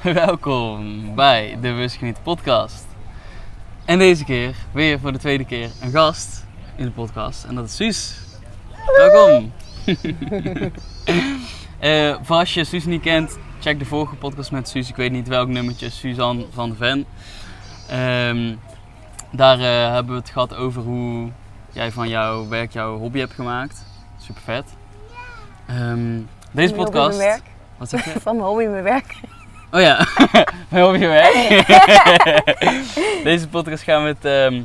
Welkom bij de Bewust podcast. En deze keer weer voor de tweede keer een gast in de podcast. En dat is Suus. Welkom. Eh, voor als je Suus niet kent, check de vorige podcast met Suus. Ik weet niet welk nummertje, Suzanne van de Ven. Ehm, daar eh, hebben we het gehad over hoe jij van jouw werk jouw hobby hebt gemaakt. Super vet. Ehm, deze Van mijn hobby podcast. mijn werk. Wat zeg je? Van mijn hobby mijn werk. Oh ja, mijn hobby werk. Deze podcast gaan we het ehm,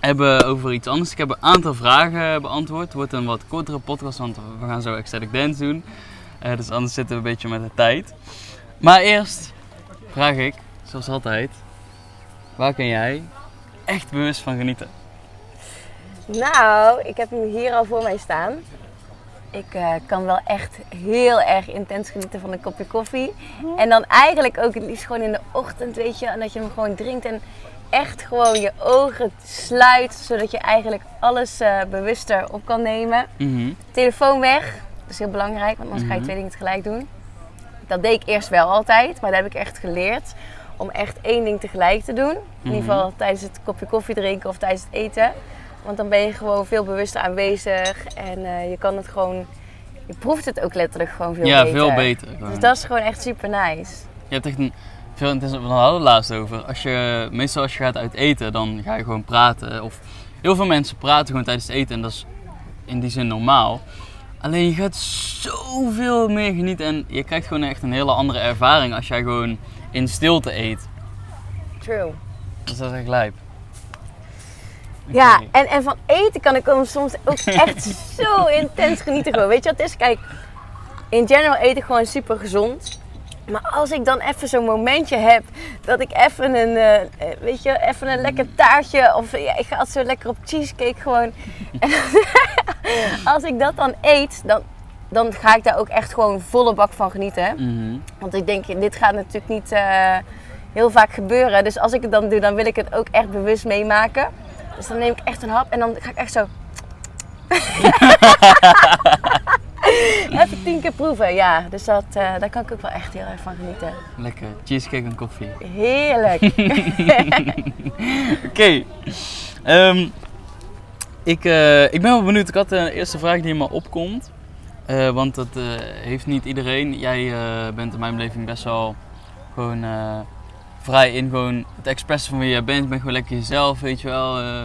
hebben over iets anders. Ik heb een aantal vragen beantwoord. Het wordt een wat kortere podcast, want we gaan zo ecstatic dance doen. Eh, dus anders zitten we een beetje met de tijd. Maar eerst vraag ik, zoals altijd, waar kun jij echt bewust van genieten? Nou, ik heb hem hier al voor mij staan. Ik eh, kan wel echt heel erg intens genieten van een kopje koffie. En dan eigenlijk ook het liefst gewoon in de ochtend, weet je. En dat je hem gewoon drinkt en echt gewoon je ogen sluit. Zodat je eigenlijk alles eh, bewuster op kan nemen. Mhm. Telefoon weg. Dat is heel belangrijk, want anders ga je Mhm. twee dingen tegelijk doen. Dat deed ik eerst wel altijd, maar dat heb ik echt geleerd. Om echt één ding tegelijk te doen. In Mhm. ieder geval tijdens het kopje koffie drinken of tijdens het eten. Want dan ben je gewoon veel bewuster aanwezig. En eh, je kan het gewoon... Je proeft het ook letterlijk gewoon veel ja, beter. veel beter. gewoon. Dus dat is gewoon echt super nice. Je hebt echt een veel intenser. We hadden het laatst over. Als je, meestal als je gaat uit eten, dan ga je gewoon praten. Of heel veel mensen praten gewoon tijdens het eten en dat is in die zin normaal. Alleen je gaat zoveel meer genieten en je krijgt gewoon echt een hele andere ervaring als jij gewoon in stilte eet. True. Dus dat is echt lijp. Ja, en, en van eten kan ik dan soms ook echt zo intens genieten. Gewoon. Weet je wat het is? Kijk, in general eet ik gewoon super gezond. Maar als ik dan even zo'n momentje heb dat ik even een, eh, eh, weet je, even een lekker taartje of ja, ik ga altijd zo lekker op cheesecake gewoon. En als ik dat dan eet, dan, dan ga ik daar ook echt gewoon volle bak van genieten. Mhm. Want ik denk, dit gaat natuurlijk niet eh, heel vaak gebeuren. Dus als ik het dan doe, dan wil ik het ook echt bewust meemaken. Dus dan neem ik echt een hap en dan ga ik echt zo... Even tien keer proeven, ja. Dus dat, eh, daar kan ik ook wel echt heel erg van genieten. Lekker. Cheesecake en koffie. Heerlijk. Oké. Ehm, ik, eh, ik ben wel benieuwd. Ik had de eerste vraag die in me opkomt. Eh, want dat heeft niet iedereen. Jij bent in mijn beleving best wel gewoon vrij in gewoon het expressen van wie je bent. Je bent gewoon lekker jezelf, weet je wel. Eh,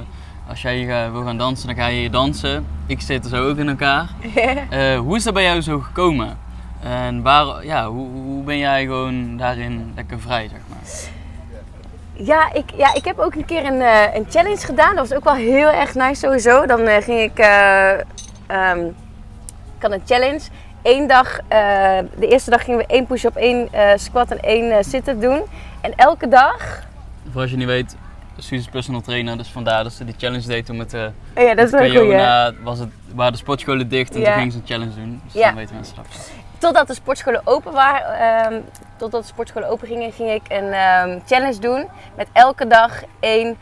als jij eh, wil gaan dansen, dan ga je hier dansen. Ik zit er zo ook in elkaar. Eh, hoe is dat bij jou zo gekomen? En waar, ja, hoe, hoe ben jij gewoon daarin lekker vrij, zeg maar? Ja ik, ja, ik heb ook een keer een, een challenge gedaan. Dat was ook wel heel erg nice sowieso. Dan ging ik... eh ehm, ik had een challenge. Eén dag, eh, de eerste dag gingen we één push-up, één eh, squat en één eh, sit-up doen. En elke dag... Voor als je niet weet, Suus is personal trainer, dus vandaar dat ze die challenge deed toen met de Oh ja, dat is wel corona. Was het, waren de sportscholen dicht en Ja. toen gingen ze een challenge doen. Dus Ja. dan weten mensen dat. Totdat de sportscholen open waren, ehm, totdat de sportscholen open gingen, ging ik een ehm, challenge doen. Met elke dag één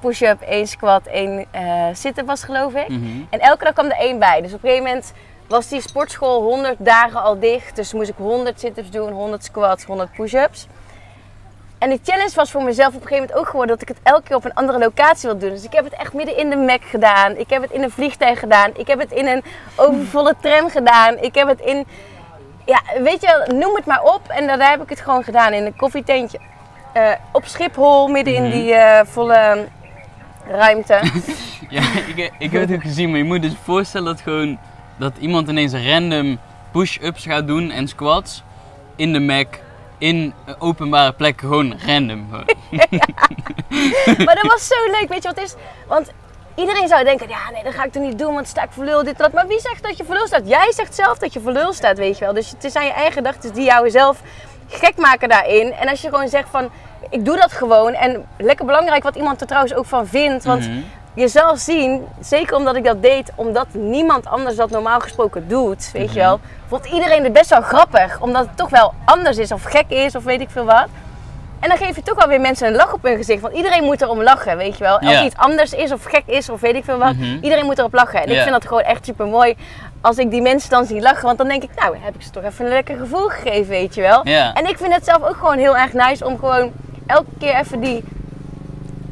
push-up, één squat, één eh sit-up was geloof ik. Mhm. En elke dag kwam er één bij. Dus op een gegeven moment was die sportschool 100 dagen al dicht. Dus moest ik 100 sit-ups doen, 100 squats, 100 push-ups. En die challenge was voor mezelf op een gegeven moment ook geworden dat ik het elke keer op een andere locatie wil doen. Dus ik heb het echt midden in de Mac gedaan. Ik heb het in een vliegtuig gedaan. Ik heb het in een overvolle tram gedaan. Ik heb het in, ja, weet je, noem het maar op. En daar heb ik het gewoon gedaan in een koffietentje. Eh, op Schiphol, midden in Mhm. die eh, volle ruimte. Ja, ik, ik heb het ook gezien, maar je moet dus voorstellen dat gewoon dat iemand ineens random push-ups gaat doen en squats in de Mac in een openbare plek gewoon random. Maar dat was zo leuk, weet je wat is? Want iedereen zou denken, ja nee, dat ga ik toch niet doen, want sta ik voor lul, dit dat. Maar wie zegt dat je voor lul staat? Jij zegt zelf dat je voor lul staat, weet je wel. Dus het is aan je eigen gedachten die jou zelf gek maken daarin. En als je gewoon zegt van, ik doe dat gewoon. En lekker belangrijk wat iemand er trouwens ook van vindt. Want Mhm. Je zal zien, zeker omdat ik dat deed, omdat niemand anders dat normaal gesproken doet, weet je wel. Vond iedereen het best wel grappig, omdat het toch wel anders is of gek is of weet ik veel wat. En dan geef je toch wel weer mensen een lach op hun gezicht. Want iedereen moet erom lachen, weet je wel. Als iets anders is of gek is of weet ik veel wat. Mhm. Iedereen moet erop lachen. En ik vind dat gewoon echt super mooi. als ik die mensen dan zie lachen. Want dan denk ik, nou, heb ik ze toch even een lekker gevoel gegeven, weet je wel. En ik vind het zelf ook gewoon heel erg nice om gewoon elke keer even die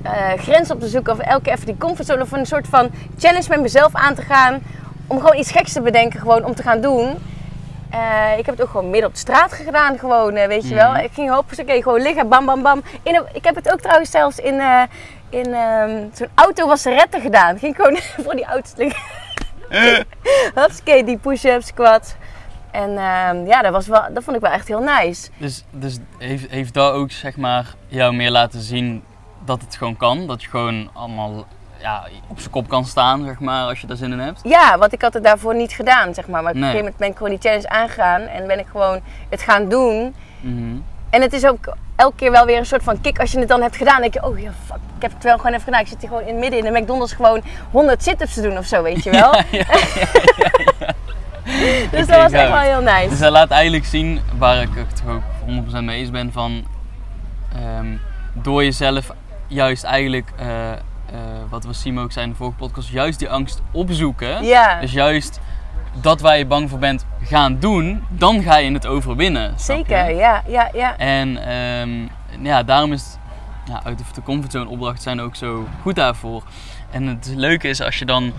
eh, grens op te zoeken. Of elke keer even die comfortzone. Of een soort van challenge met mezelf aan te gaan. Om gewoon iets geks te bedenken, gewoon om te gaan doen. Eh, ik heb het ook gewoon midden op de straat gedaan, gewoon, eh, weet je wel. Mhm. Ik ging hoppakee, gewoon liggen, bam, bam, bam. In een- ik heb het ook trouwens zelfs in, in ehm, zo'n auto wasseretten gedaan. Ik ging gewoon voor die auto's liggen. Die push-ups, squats. En ehm, ja, dat, was wel, dat vond ik wel echt heel nice. Dus, dus heeft, heeft dat ook zeg maar jou meer laten zien dat het gewoon kan? Dat je gewoon allemaal ja, op zijn kop kan staan, zeg maar, als je daar zin in hebt? Ja, want ik had het daarvoor niet gedaan, zeg maar. Maar op Nee. een gegeven moment ben ik gewoon die challenge aangegaan. En ben ik gewoon het gaan doen. Mhm. En het is ook elke keer wel weer een soort van kick als je het dan hebt gedaan. Dan denk je, oh ja, fuck, ik heb het wel gewoon even gedaan. Ik zit hier gewoon in het midden in de McDonald's gewoon 100 sit-ups te doen of zo, weet je wel. Ja, ja. dus dat was echt goud. wel heel nice. Dus dat laat eigenlijk zien waar ik het ook 100% mee eens ben van ehm, door jezelf juist eigenlijk, eh, eh, wat was Simo ook zei in de vorige podcast, juist die angst opzoeken. Ja, Dus juist dat waar je bang voor bent gaan doen, dan ga je het overwinnen. zeker. Ja, ja, ja. En ehm, ja, daarom is het, ja, uit de- de comfortzone opdrachten zijn ook zo goed daarvoor. En het leuke is als je dan,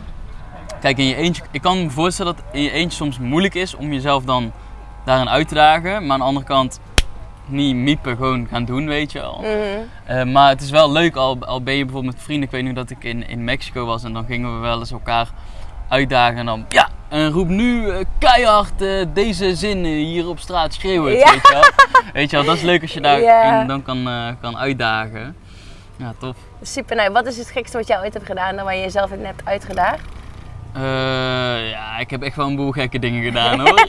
kijk in je eentje, ik kan me voorstellen dat in je eentje soms moeilijk is om jezelf dan daarin uit te dagen. Maar aan de andere kant niet miepen, gewoon gaan doen, weet je wel. Mhm. Eh, maar het is wel leuk, al, al ben je bijvoorbeeld met vrienden. Ik weet nu dat ik in, in Mexico was en dan gingen we wel eens elkaar uitdagen. En dan, ja, en roep nu eh, keihard eh, deze zinnen hier op straat schreeuwen. Ja. Weet, je wel? weet je wel, dat is leuk als je daar dan kan, kan uitdagen. Ja, tof. Super nice. Wat is het gekste wat jij ooit hebt gedaan dan waar je jezelf in hebt uitgedaagd? Ja, ik heb echt wel een boel gekke dingen gedaan hoor.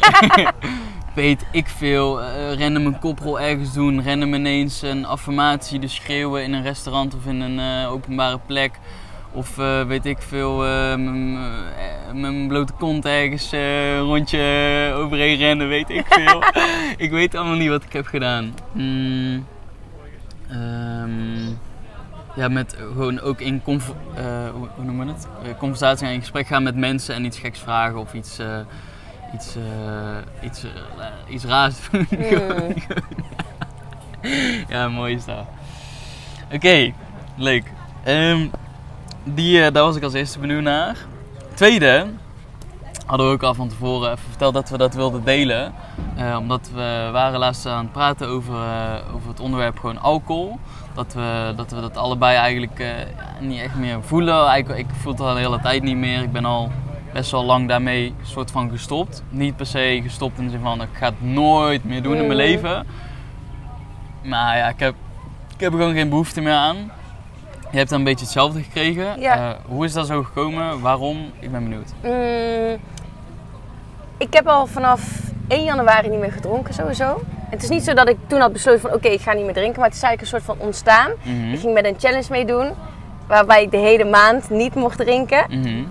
Weet ik veel. eh random een koprol ergens doen. Random ineens een affirmatie dus schreeuwen in een restaurant of in een eh, openbare plek. Of eh, weet ik veel, mijn blote kont ergens rondje overheen rennen, weet ik veel. ik weet allemaal niet wat ik heb gedaan. Hmm, ehm, ja, met gewoon ook in hoe, hoe noemen we het? Conversatie en in gesprek gaan met mensen en iets geks vragen of iets, iets, eh, iets, eh, iets raars doen. Mm. ja, mooi is dat. Oké, leuk. Ehm, die, eh, daar was ik als eerste benieuwd naar. Tweede, hadden we ook al van tevoren even verteld dat we dat wilden delen. Omdat we waren laatst aan het praten over, over het onderwerp gewoon alcohol. Dat we dat, we dat allebei eigenlijk niet echt meer voelen. Eigenlijk, ik voel het al de hele tijd niet meer. Ik ben al best wel lang daarmee soort van gestopt. Niet per se gestopt in de zin van ik ga het nooit meer doen in mijn Mm. leven. Maar ja, ik heb, ik heb er gewoon geen behoefte meer aan. Je hebt dan een beetje hetzelfde gekregen. Ja. Eh, hoe is dat zo gekomen? Waarom? Ik ben benieuwd. Mm, ik heb al vanaf 1 januari niet meer gedronken sowieso. Het is niet zo dat ik toen had besloten van oké, ik ga niet meer drinken. Maar het is eigenlijk een soort van ontstaan. Mhm. Ik ging met een challenge meedoen. Waarbij ik de hele maand niet mocht drinken. Mhm.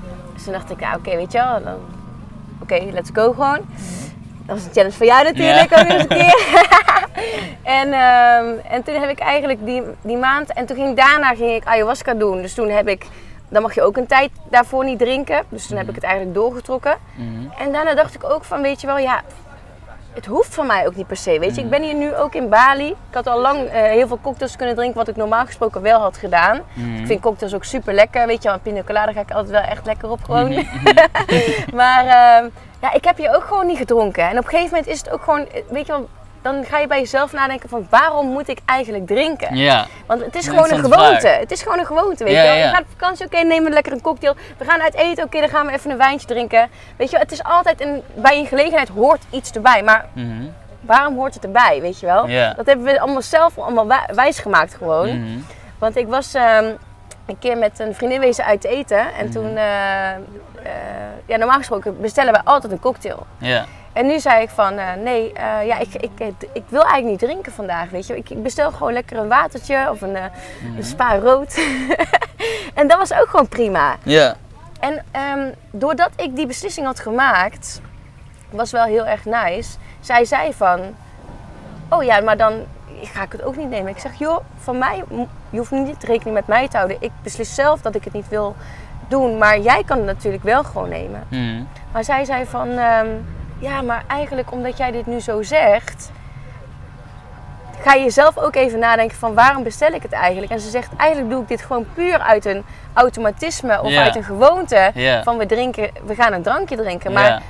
Dus toen dacht ik, ja oké, weet je wel. dan- Oké, let's go gewoon. Dat was een challenge voor jou natuurlijk ook eens een keer. en, ehm, en toen heb ik eigenlijk die, die maand... En toen ging daarna ging ik ayahuasca doen. Dus toen heb ik... Dan mag je ook een tijd daarvoor niet drinken. Dus toen heb ik het eigenlijk doorgetrokken. Mhm. En daarna dacht ik ook van, weet je wel, ja... Het hoeft van mij ook niet per se, weet je. Ik ben hier nu ook in Bali. Ik had al lang eh, heel veel cocktails kunnen drinken, wat ik normaal gesproken wel had gedaan. Mhm. Ik vind cocktails ook super lekker, weet je wel. Een pina colada ga ik altijd wel echt lekker op gewoon. Mhm. maar ehm, ja, ik heb hier ook gewoon niet gedronken. En op een gegeven moment is het ook gewoon, eh, weet je wel... Dan ga je bij jezelf nadenken van waarom moet ik eigenlijk drinken? Ja. Want het is gewoon een gewoonte. Het is gewoon een gewoonte, weet Ja, je wel. ja. Je gaat op vakantie, oké, neem een lekker een cocktail. We gaan uit eten, oké, dan gaan we even een wijntje drinken. Weet je wel, het is altijd, een, bij een gelegenheid hoort iets erbij. Maar Mhm. waarom hoort het erbij, weet je wel? Dat hebben we allemaal zelf allemaal wij- wijsgemaakt gewoon. Mhm. Want ik was ehm, een keer met een vriendin wezen uit eten. En Mhm. toen, eh, eh, ja, normaal gesproken bestellen wij altijd een cocktail. Ja. En nu zei ik van, eh, nee, eh, ja, ik, ik, ik wil eigenlijk niet drinken vandaag, weet je. Ik, ik bestel gewoon lekker een watertje of een, eh, Mhm. een spa rood. en dat was ook gewoon prima. Ja. En ehm, doordat ik die beslissing had gemaakt, was wel heel erg nice. Zij zei van, oh ja, maar dan ga ik het ook niet nemen. Ik zeg, joh, van mij, je hoeft niet rekening met mij te houden. Ik beslis zelf dat ik het niet wil doen, maar jij kan het natuurlijk wel gewoon nemen. Mhm. Maar zij zei van, ehm, ja, maar eigenlijk omdat jij dit nu zo zegt, ga je zelf ook even nadenken van waarom bestel ik het eigenlijk? En ze zegt, eigenlijk doe ik dit gewoon puur uit een automatisme of uit een gewoonte van we drinken, we gaan een drankje drinken. Maar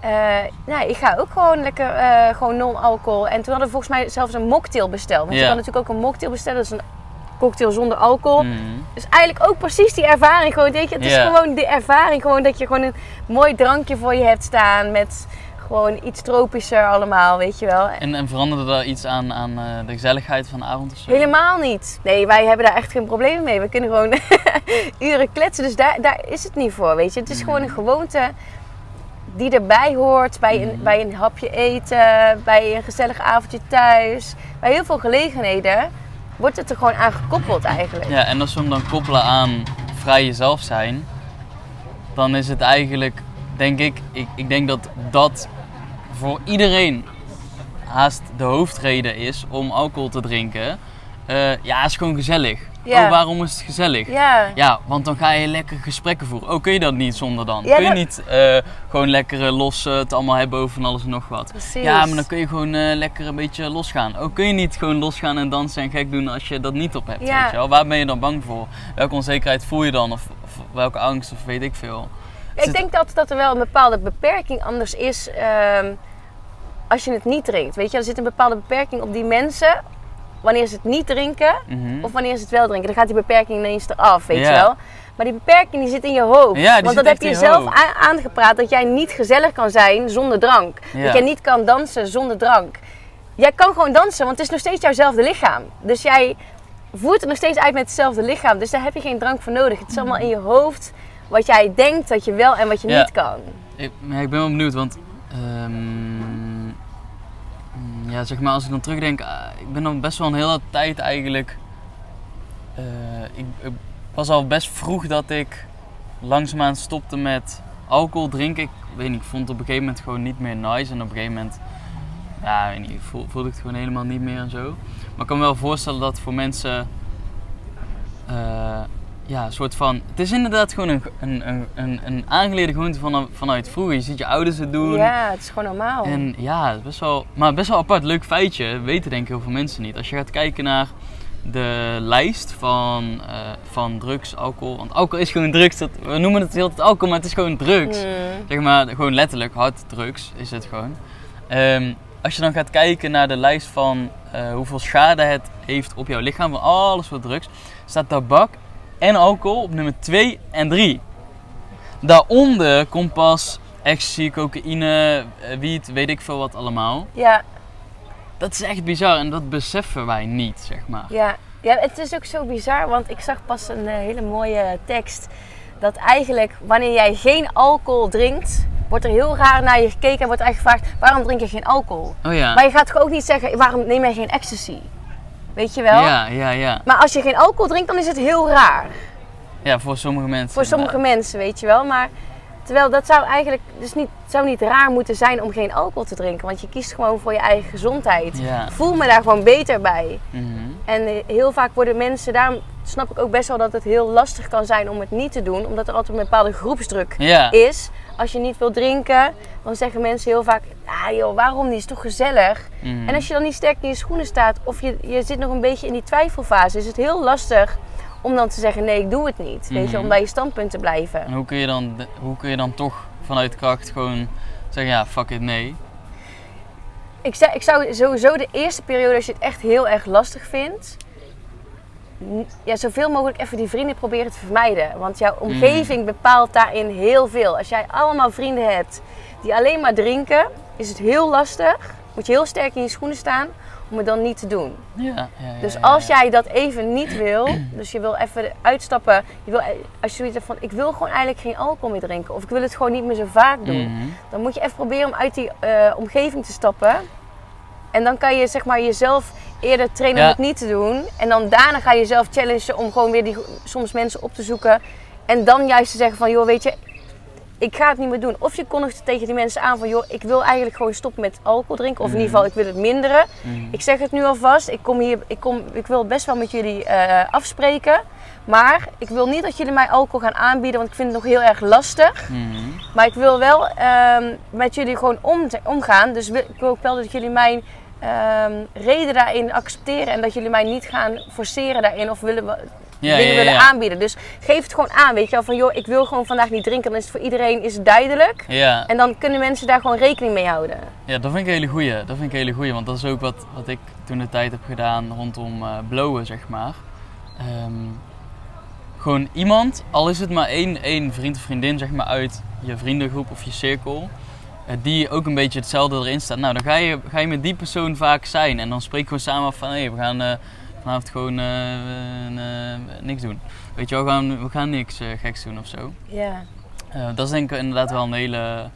eh, nou, ik ga ook gewoon lekker eh, gewoon non-alcohol. En toen hadden we volgens mij zelfs een mocktail besteld. Want je kan natuurlijk ook een mocktail bestellen, dat is een cocktail zonder alcohol. Mhm. Dus eigenlijk ook precies die ervaring. Gewoon, weet je, het is gewoon de ervaring. Gewoon dat je gewoon een mooi drankje voor je hebt staan. Met gewoon iets tropischer allemaal, weet je wel. En, en veranderde daar iets aan, aan eh, de gezelligheid van de avond of zo? Helemaal niet. Nee, wij hebben daar echt geen probleem mee. We kunnen gewoon uren kletsen. Dus daar, daar is het niet voor, weet je. Het is gewoon een gewoonte die erbij hoort. Bij een, bij een hapje eten, bij een gezellig avondje thuis. Bij heel veel gelegenheden wordt het er gewoon aan gekoppeld eigenlijk. Ja, en als we hem dan koppelen aan vrij jezelf zijn, dan is het eigenlijk, denk ik, ik, ik denk dat dat voor iedereen haast de hoofdreden is om alcohol te drinken. Eh, ja, is gewoon gezellig. Ja. Oh, waarom is het gezellig? Ja. Ja, want dan ga je lekker gesprekken voeren. Oh, kun je dat niet zonder dan? Ja, kun je dat- niet eh, gewoon lekker eh, los eh, het allemaal hebben over van alles en nog wat? Precies. Ja, maar dan kun je gewoon lekker een beetje losgaan. Ook kun je niet gewoon losgaan en dansen en gek doen als je dat niet op hebt. Ja. Weet je wel? Waar ben je dan bang voor? Welke onzekerheid voel je dan? Of, of welke angst of weet ik veel. Ik Zit- denk dat, dat er wel een bepaalde beperking anders is ehm, als je het niet drinkt. Weet je, er zit een bepaalde beperking op die mensen wanneer ze het niet drinken Mhm. of wanneer ze het wel drinken. Dan gaat die beperking ineens eraf, weet Ja. je wel. Maar die beperking die zit in je hoofd. Ja, Want dat heb je zelf aangepraat dat jij niet gezellig kan zijn zonder drank. Ja. Dat jij niet kan dansen zonder drank. Jij kan gewoon dansen, want het is nog steeds jouwzelfde lichaam. Dus jij voert het nog steeds uit met hetzelfde lichaam. Dus daar heb je geen drank voor nodig. Het is allemaal in je hoofd wat jij denkt dat je wel en wat je Ja. niet kan. Ik, ik ben wel benieuwd, want ehm, ja, zeg maar als ik dan terugdenk, ik ben dan best wel een hele tijd eigenlijk. eh, ik, was al best vroeg dat ik langzaamaan stopte met alcohol drinken. Ik weet niet, ik vond het op een gegeven moment gewoon niet meer nice en op een gegeven moment, ja, weet niet, voel- voelde ik het gewoon helemaal niet meer en zo. Maar ik kan me wel voorstellen dat voor mensen eh, ja, een soort van. Het is inderdaad gewoon een, een, een, een, aangeleerde gewoonte van, vanuit vroeger. Je ziet je ouders het doen. Ja, het is gewoon normaal. En ja, het is best wel, maar best wel apart. Leuk feitje. Weten denk ik heel veel mensen niet. Als je gaat kijken naar de lijst van, eh, van drugs, alcohol. Want alcohol is gewoon drugs. Dat, we noemen het heel tijd alcohol, maar het is gewoon drugs. Mm. Zeg maar, gewoon letterlijk harddrugs is het gewoon. Ehm, als je dan gaat kijken naar de lijst van eh, hoeveel schade het heeft op jouw lichaam, van alles wat drugs, staat tabak en alcohol op nummer 2 en 3. Daaronder komt pas ecstasy, cocaïne, eh, wiet, weet ik veel wat allemaal. Ja, Dat is echt bizar en dat beseffen wij niet, zeg maar. ja. ja, het is ook zo bizar, want ik zag pas een eh, hele mooie tekst. Dat eigenlijk wanneer jij geen alcohol drinkt, wordt er heel raar naar je gekeken en wordt eigenlijk gevraagd: waarom drink je geen alcohol? Oh ja. Maar je gaat toch ook niet zeggen: waarom neem jij geen ecstasy? Weet je wel? Ja, ja, ja. Maar als je geen alcohol drinkt, dan is het heel raar. Ja, voor sommige mensen. Voor sommige mensen, weet je wel. Maar terwijl dat zou eigenlijk dus niet, zou niet raar moeten zijn om geen alcohol te drinken. Want je kiest gewoon voor je eigen gezondheid. Ja. Voel me daar gewoon beter bij. Mhm. En eh, heel vaak worden mensen, daarom snap ik ook best wel dat het heel lastig kan zijn om het niet te doen. Omdat er altijd een bepaalde groepsdruk Ja. is. Als je niet wil drinken, dan zeggen mensen heel vaak, ah joh, waarom niet? Is toch gezellig? Mhm. En als je dan niet sterk in je schoenen staat of je, je zit nog een beetje in die twijfelfase, is het heel lastig om dan te zeggen, nee, ik doe het niet. Weet je, Mhm. om bij je standpunt te blijven. En hoe kun, je dan, hoe kun je dan toch vanuit kracht gewoon zeggen, ja, fuck it, nee. Ik zou, ik zou sowieso de eerste periode, als je het echt heel erg lastig vindt, ja, zoveel mogelijk even die vrienden proberen te vermijden. Want jouw omgeving bepaalt daarin heel veel. Als jij allemaal vrienden hebt die alleen maar drinken, is het heel lastig. Moet je heel sterk in je schoenen staan om het dan niet te doen. Ja, ja, ja, Dus als jij dat even niet wil, dus je wil even uitstappen, je wil, als je zoiets hebt van ik wil gewoon eigenlijk geen alcohol meer drinken of ik wil het gewoon niet meer zo vaak doen, Mhm. dan moet je even proberen om uit die eh, omgeving te stappen. En dan kan je zeg maar jezelf eerder trainen om het niet te doen. En dan daarna ga je jezelf challengen om gewoon weer die, soms mensen op te zoeken. En dan juist te zeggen van joh weet je, ik ga het niet meer doen. Of je kondigt tegen die mensen aan van, joh, ik wil eigenlijk gewoon stoppen met alcohol drinken. Of in ieder geval, ik wil het minderen. Mhm. Ik zeg het nu alvast, ik, kom hier, ik, kom, ik wil best wel met jullie eh, afspreken. Maar ik wil niet dat jullie mij alcohol gaan aanbieden, want ik vind het nog heel erg lastig. Mhm. Maar ik wil wel ehm, met jullie gewoon om, omgaan. Dus ik wil ook wel dat jullie mijn ehm, reden daarin accepteren. En dat jullie mij niet gaan forceren daarin of willen, we- Ja, dingen willen aanbieden. Dus geef het gewoon aan, weet je wel. Van joh, ik wil gewoon vandaag niet drinken. Dan is het voor iedereen is het duidelijk. Ja. En dan kunnen mensen daar gewoon rekening mee houden. Ja, dat vind ik een hele goeie. Dat vind ik een hele goeie, want dat is ook wat, wat ik toen de tijd heb gedaan rondom eh blowen, zeg maar. Ehm, gewoon iemand, al is het maar één, één vriend of vriendin, zeg maar, uit je vriendengroep of je cirkel, eh, die ook een beetje hetzelfde erin staat. Nou, dan ga je, ga je met die persoon vaak zijn en dan spreek je gewoon samen af van, hé, we gaan eh, vanavond gewoon eh, eh, niks doen. Weet je wel, we gaan, we gaan niks eh, geks doen of zo. Ja. Dat is denk ik inderdaad wel een hele,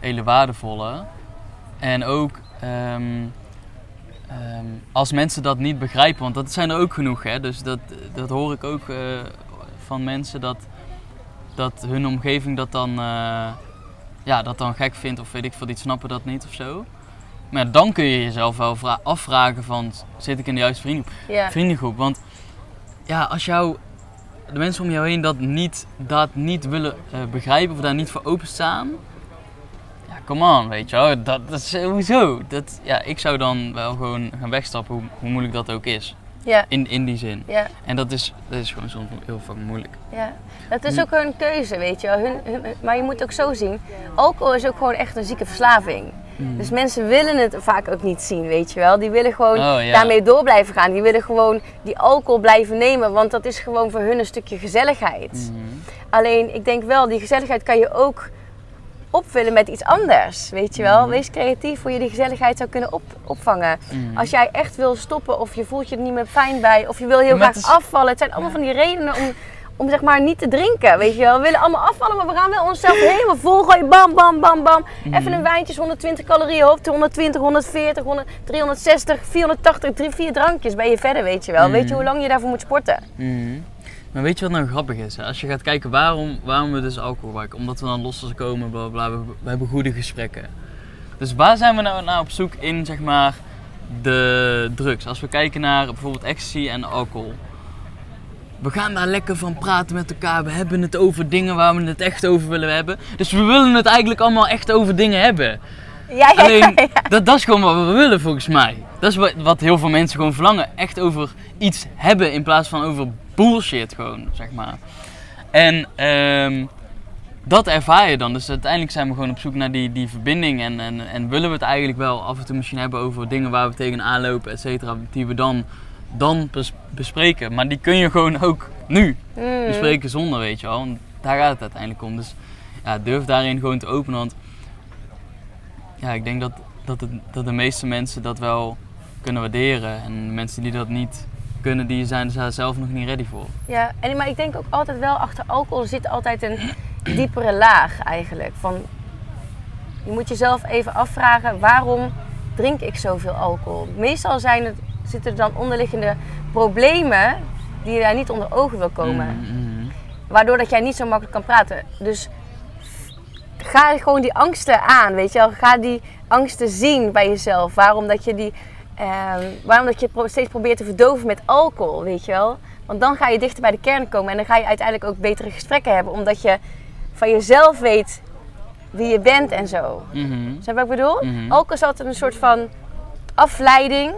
hele waardevolle. En ook ehm, ehm, als mensen dat niet begrijpen, want dat zijn er ook genoeg, hè? dus dat, dat hoor ik ook van mensen dat, dat hun omgeving dat dan, ja, dat dan gek vindt of weet ik veel, die snappen dat niet of zo. Maar ja, dan kun je jezelf wel vra- afvragen van, zit ik in de juiste vriendengroep? Vriendengroep. Want ja, als jou de mensen om jou heen dat niet, dat niet willen eh, begrijpen of daar niet voor openstaan. Ja, come on, weet je wel. Dat, dat is sowieso. Dat, ja, ik zou dan wel gewoon gaan wegstappen, hoe, hoe moeilijk dat ook is. Ja. In, in die zin. Ja. En dat is, dat is gewoon soms heel fucking moeilijk. Ja, het is ook hun keuze, weet je wel. Hun, hun- maar je moet ook zo zien, alcohol is ook gewoon echt een zieke verslaving. Dus mensen willen het vaak ook niet zien, weet je wel. Die willen gewoon Oh, ja. daarmee door blijven gaan. Die willen gewoon die alcohol blijven nemen, want dat is gewoon voor hun een stukje gezelligheid. Mhm. Alleen, ik denk wel, die gezelligheid kan je ook opvullen met iets anders, weet je wel. Mhm. Wees creatief hoe je die gezelligheid zou kunnen op, opvangen. Mhm. Als jij echt wil stoppen of je voelt je er niet meer fijn bij of je wil heel graag is- afvallen. Het zijn allemaal van die redenen om, om zeg maar niet te drinken, weet je wel. We willen allemaal afvallen, maar we gaan wel onszelf helemaal volgooien. Bam, bam, bam, bam. Mhm. Even een wijntje, is 120 calorieën op, 120, 140, 100, 360, 480, drie, vier drankjes ben je verder, weet je wel. Weet je Mhm. hoe lang je daarvoor moet sporten? Mhm. Maar weet je wat nou grappig is? hè? Als je gaat kijken waarom, waarom we dus alcohol gebruiken. Omdat we dan los komen, bla bla bla. We, we hebben goede gesprekken. Dus waar zijn we nou naar op zoek in, zeg maar, de drugs? Als we kijken naar bijvoorbeeld ecstasy en alcohol. We gaan daar lekker van praten met elkaar. We hebben het over dingen waar we het echt over willen hebben. Dus we willen het eigenlijk allemaal echt over dingen hebben. Ja, ja, Alleen, ja. dat, dat is gewoon wat we willen volgens mij. Dat is wat, wat heel veel mensen gewoon verlangen. Echt over iets hebben in plaats van over bullshit gewoon, zeg maar. En ehm, dat ervaar je dan. Dus uiteindelijk zijn we gewoon op zoek naar die, die verbinding. En, en, en willen we het eigenlijk wel af en toe misschien hebben over dingen waar we tegenaan lopen, et cetera. Die we dan, dan bes- bespreken. Maar die kun je gewoon ook nu Mm. bespreken zonder, weet je wel. Want daar gaat het uiteindelijk om. Dus ja, durf daarin gewoon te openen. Want ja, ik denk dat, dat, het, dat de meeste mensen dat wel kunnen waarderen. En mensen die dat niet kunnen, die zijn daar zelf nog niet ready voor. Ja, en, maar ik denk ook altijd wel, achter alcohol zit altijd een diepere laag eigenlijk. Van, je moet jezelf even afvragen, waarom drink ik zoveel alcohol? Meestal zijn het, zitten er dan onderliggende problemen die je daar niet onder ogen wil komen. Mhm, mhm. Waardoor dat jij niet zo makkelijk kan praten. Dus ga gewoon die angsten aan, weet je wel. Ga die angsten zien bij jezelf. Waarom dat je die... ehm, waarom dat je steeds probeert te verdoven met alcohol, weet je wel. Want dan ga je dichter bij de kern komen. En dan ga je uiteindelijk ook betere gesprekken hebben. Omdat je van jezelf weet wie je bent en zo. Mhm. Snap je wat ik bedoel? Mhm. Alcohol is altijd een soort van afleiding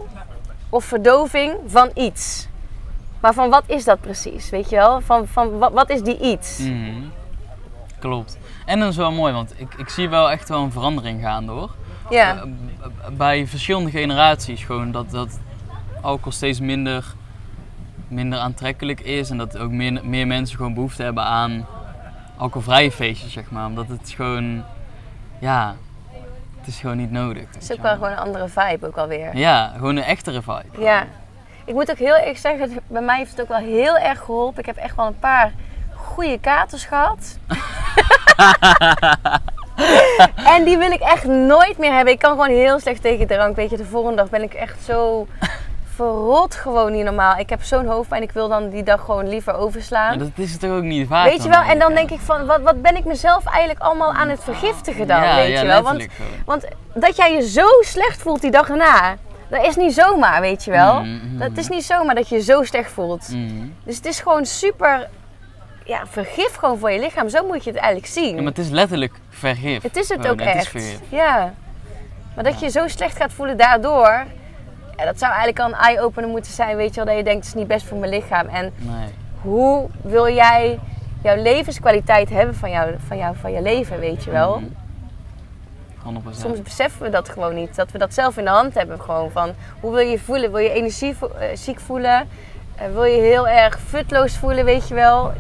of verdoving van iets. Maar van wat is dat precies, weet je wel? Van, van wat, wat is die iets? Mhm. Klopt. En dat is wel mooi, want ik, ik zie wel echt wel een verandering gaan hoor. Ja, Eh, b- bij verschillende generaties gewoon dat, dat alcohol steeds minder, minder aantrekkelijk is. En dat ook meer, meer mensen gewoon behoefte hebben aan alcoholvrije feestjes, zeg maar. Omdat het gewoon, ja, het is gewoon niet nodig. het is ook wel gewoon een andere vibe ook alweer. Ja, gewoon een echtere vibe. Ja. Ik moet ook heel erg zeggen, bij mij heeft het ook wel heel erg geholpen. Ik heb echt wel een paar goede katers gehad. en die wil ik echt nooit meer hebben. Ik kan gewoon heel slecht tegen drank. Weet je, de volgende dag ben ik echt zo verrot gewoon niet normaal. Ik heb zo'n hoofdpijn, ik wil dan die dag gewoon liever overslaan. Maar dat is het toch ook niet waard? Weet je wel, en dan denk ik van, wat, wat ben ik mezelf eigenlijk allemaal aan het vergiftigen dan, ja, weet ja, je wel? Want, want dat jij je zo slecht voelt die dag erna, dat is niet zomaar, weet je wel? Mhm, mhm. Dat is niet zomaar dat je je zo slecht voelt. Dus het is gewoon super, ja, vergif gewoon voor je lichaam. Zo moet je het eigenlijk zien. Ja, maar het is letterlijk vergif. Het is het Gewoon, ook het echt. ja. Maar dat je zo slecht gaat voelen daardoor, ja, dat zou eigenlijk al een eye-opener moeten zijn, weet je wel? Dat je denkt, het is niet best voor mijn lichaam. En Nee. hoe wil jij jouw levenskwaliteit hebben van, jou, van, jou, van je leven, weet je wel? Mhm. 100%. Soms beseffen we dat gewoon niet. Dat we dat zelf in de hand hebben. Gewoon van hoe wil je je voelen? Wil je energieziek ziek voelen? Eh, wil je heel erg futloos voelen, weet je wel?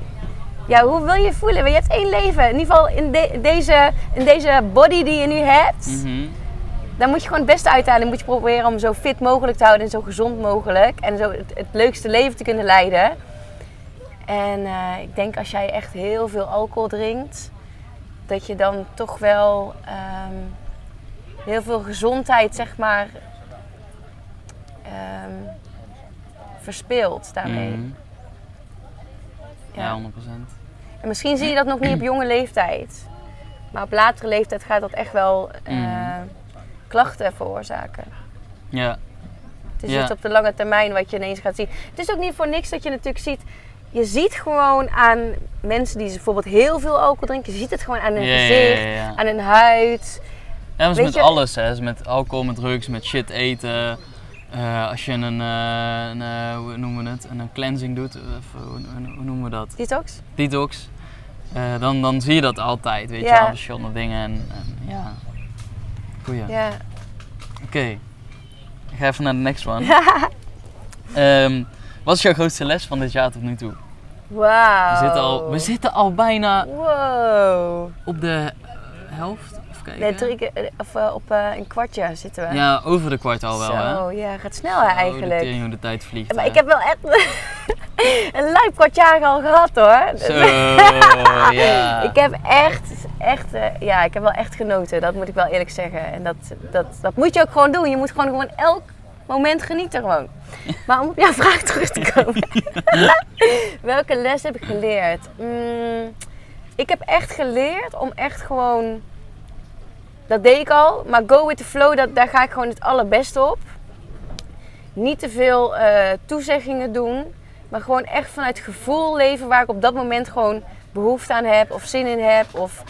Ja, hoe wil je voelen? Je hebt één leven. In ieder geval in, de- deze, in deze body die je nu hebt. Mhm. Daar moet je gewoon het beste uithalen. Moet je proberen om zo fit mogelijk te houden en zo gezond mogelijk. En zo het, het leukste leven te kunnen leiden. En eh, ik denk als jij echt heel veel alcohol drinkt, dat je dan toch wel ehm, heel veel gezondheid, zeg maar, ehm, verspeelt daarmee. Mhm. Ja. Ja, 100%. En misschien zie je dat nog niet op jonge leeftijd. Maar op latere leeftijd gaat dat echt wel eh, Mhm. Klachten veroorzaken. Ja. Het is Ja. iets op de lange termijn wat je ineens gaat zien. Het is ook niet voor niks dat je natuurlijk ziet. Je ziet gewoon aan mensen die bijvoorbeeld heel veel alcohol drinken. Je ziet het gewoon aan hun Ja, gezicht, ja, aan hun huid. Ja, dat is met je- alles, hè. Is met alcohol, met drugs, met shit eten. Eh, als je een, eh, een eh, hoe noemen we het, een, cleansing doet, of, hoe, hoe- noemen we dat? Detox? Detox. Eh, dan, dan zie je dat altijd, weet je wel, verschillende dingen. En, en ja, goeie. Ja. Oké, ik ga even naar de next one. Ehm, wat is jouw grootste les van dit jaar tot nu toe? Wauw. We, zitten al, we zitten al bijna Wow. op de helft. Nee, drie keer, eh, of eh, op eh, een kwartje zitten we. Ja, over de kwart al wel, hè? Zo, ja, gaat snel hè, Oh, eigenlijk. tering hoe de tijd vliegt. maar hè. ik heb wel echt een lijp kwartjaar al gehad hoor. Zo, ja. Ik heb echt, echt, ja, ik heb wel echt genoten. Dat moet ik wel eerlijk zeggen. En dat, dat, dat moet je ook gewoon doen. Je moet gewoon, gewoon elk moment genieten gewoon. Maar om op jouw vraag terug te komen. Welke les heb ik geleerd? Mm, ik heb echt geleerd om echt gewoon... Dat deed ik al. Maar go with the flow, dat, daar ga ik gewoon het allerbeste op. Niet te veel eh, toezeggingen doen. Maar gewoon echt vanuit gevoel leven waar ik op dat moment gewoon behoefte aan heb of zin in heb. Of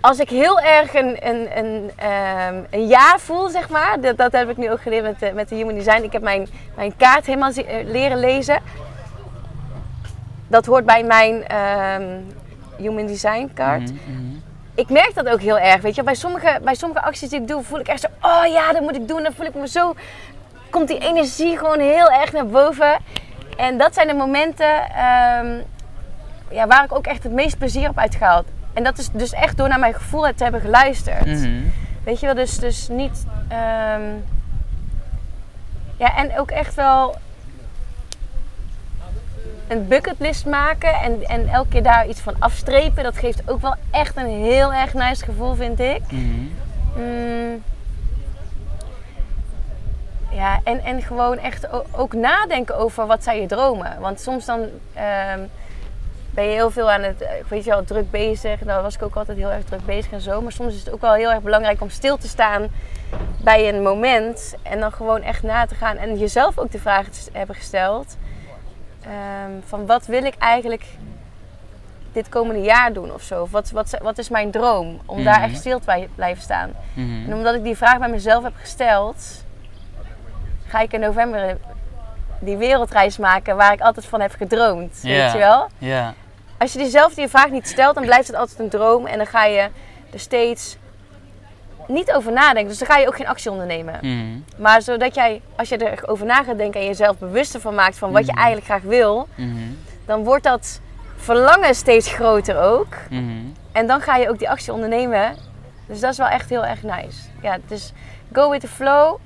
als ik heel erg een, een, een, ehm, een ja voel, zeg maar. Dat, dat heb ik nu ook geleerd met de, met de Human Design. Ik heb mijn, mijn kaart helemaal eh, leren lezen. Dat hoort bij mijn ehm, Human Design kaart Mhm, mhm. Ik merk dat ook heel erg. Weet je, bij sommige, bij sommige acties die ik doe, voel ik echt zo, oh ja, dat moet ik doen. Dan voel ik me zo, komt die energie gewoon heel erg naar boven. En dat zijn de momenten ehm, ja, waar ik ook echt het meest plezier heb uitgehaald. En dat is dus echt door naar mijn gevoel te hebben geluisterd. Mhm. Weet je wel, dus, dus niet. ehm, ja, en ook echt wel een bucketlist maken en, en elke keer daar iets van afstrepen. Dat geeft ook wel echt een heel erg nice gevoel, vind ik. Mm. Ja, en, en gewoon echt ook nadenken over wat zijn je dromen. Want soms dan ehm, ben je heel veel aan het, eh, weet je wel, druk bezig. Daar was ik ook altijd heel erg druk bezig en zo. Maar soms is het ook wel heel erg belangrijk om stil te staan bij een moment. En dan gewoon echt na te gaan. En jezelf ook de vraag te hebben gesteld. Ehm, van wat wil ik eigenlijk dit komende jaar doen of zo? Of wat, wat, wat is mijn droom? Om daar Mhm. echt stil te blijven staan. Mhm. En omdat ik die vraag bij mezelf heb gesteld, ga ik in november die wereldreis maken waar ik altijd van heb gedroomd. Weet je wel? Ja. Als je jezelf die vraag niet stelt, dan blijft het altijd een droom. En dan ga je er steeds niet over nadenken. Dus dan ga je ook geen actie ondernemen. Mhm. Maar zodat jij, als je erover na gaat denken en jezelf bewuster van maakt van wat je Mhm. eigenlijk graag wil, Mhm. dan wordt dat verlangen steeds groter ook. En dan ga je ook die actie ondernemen. Dus dat is wel echt heel erg nice. Ja, dus go with the flow.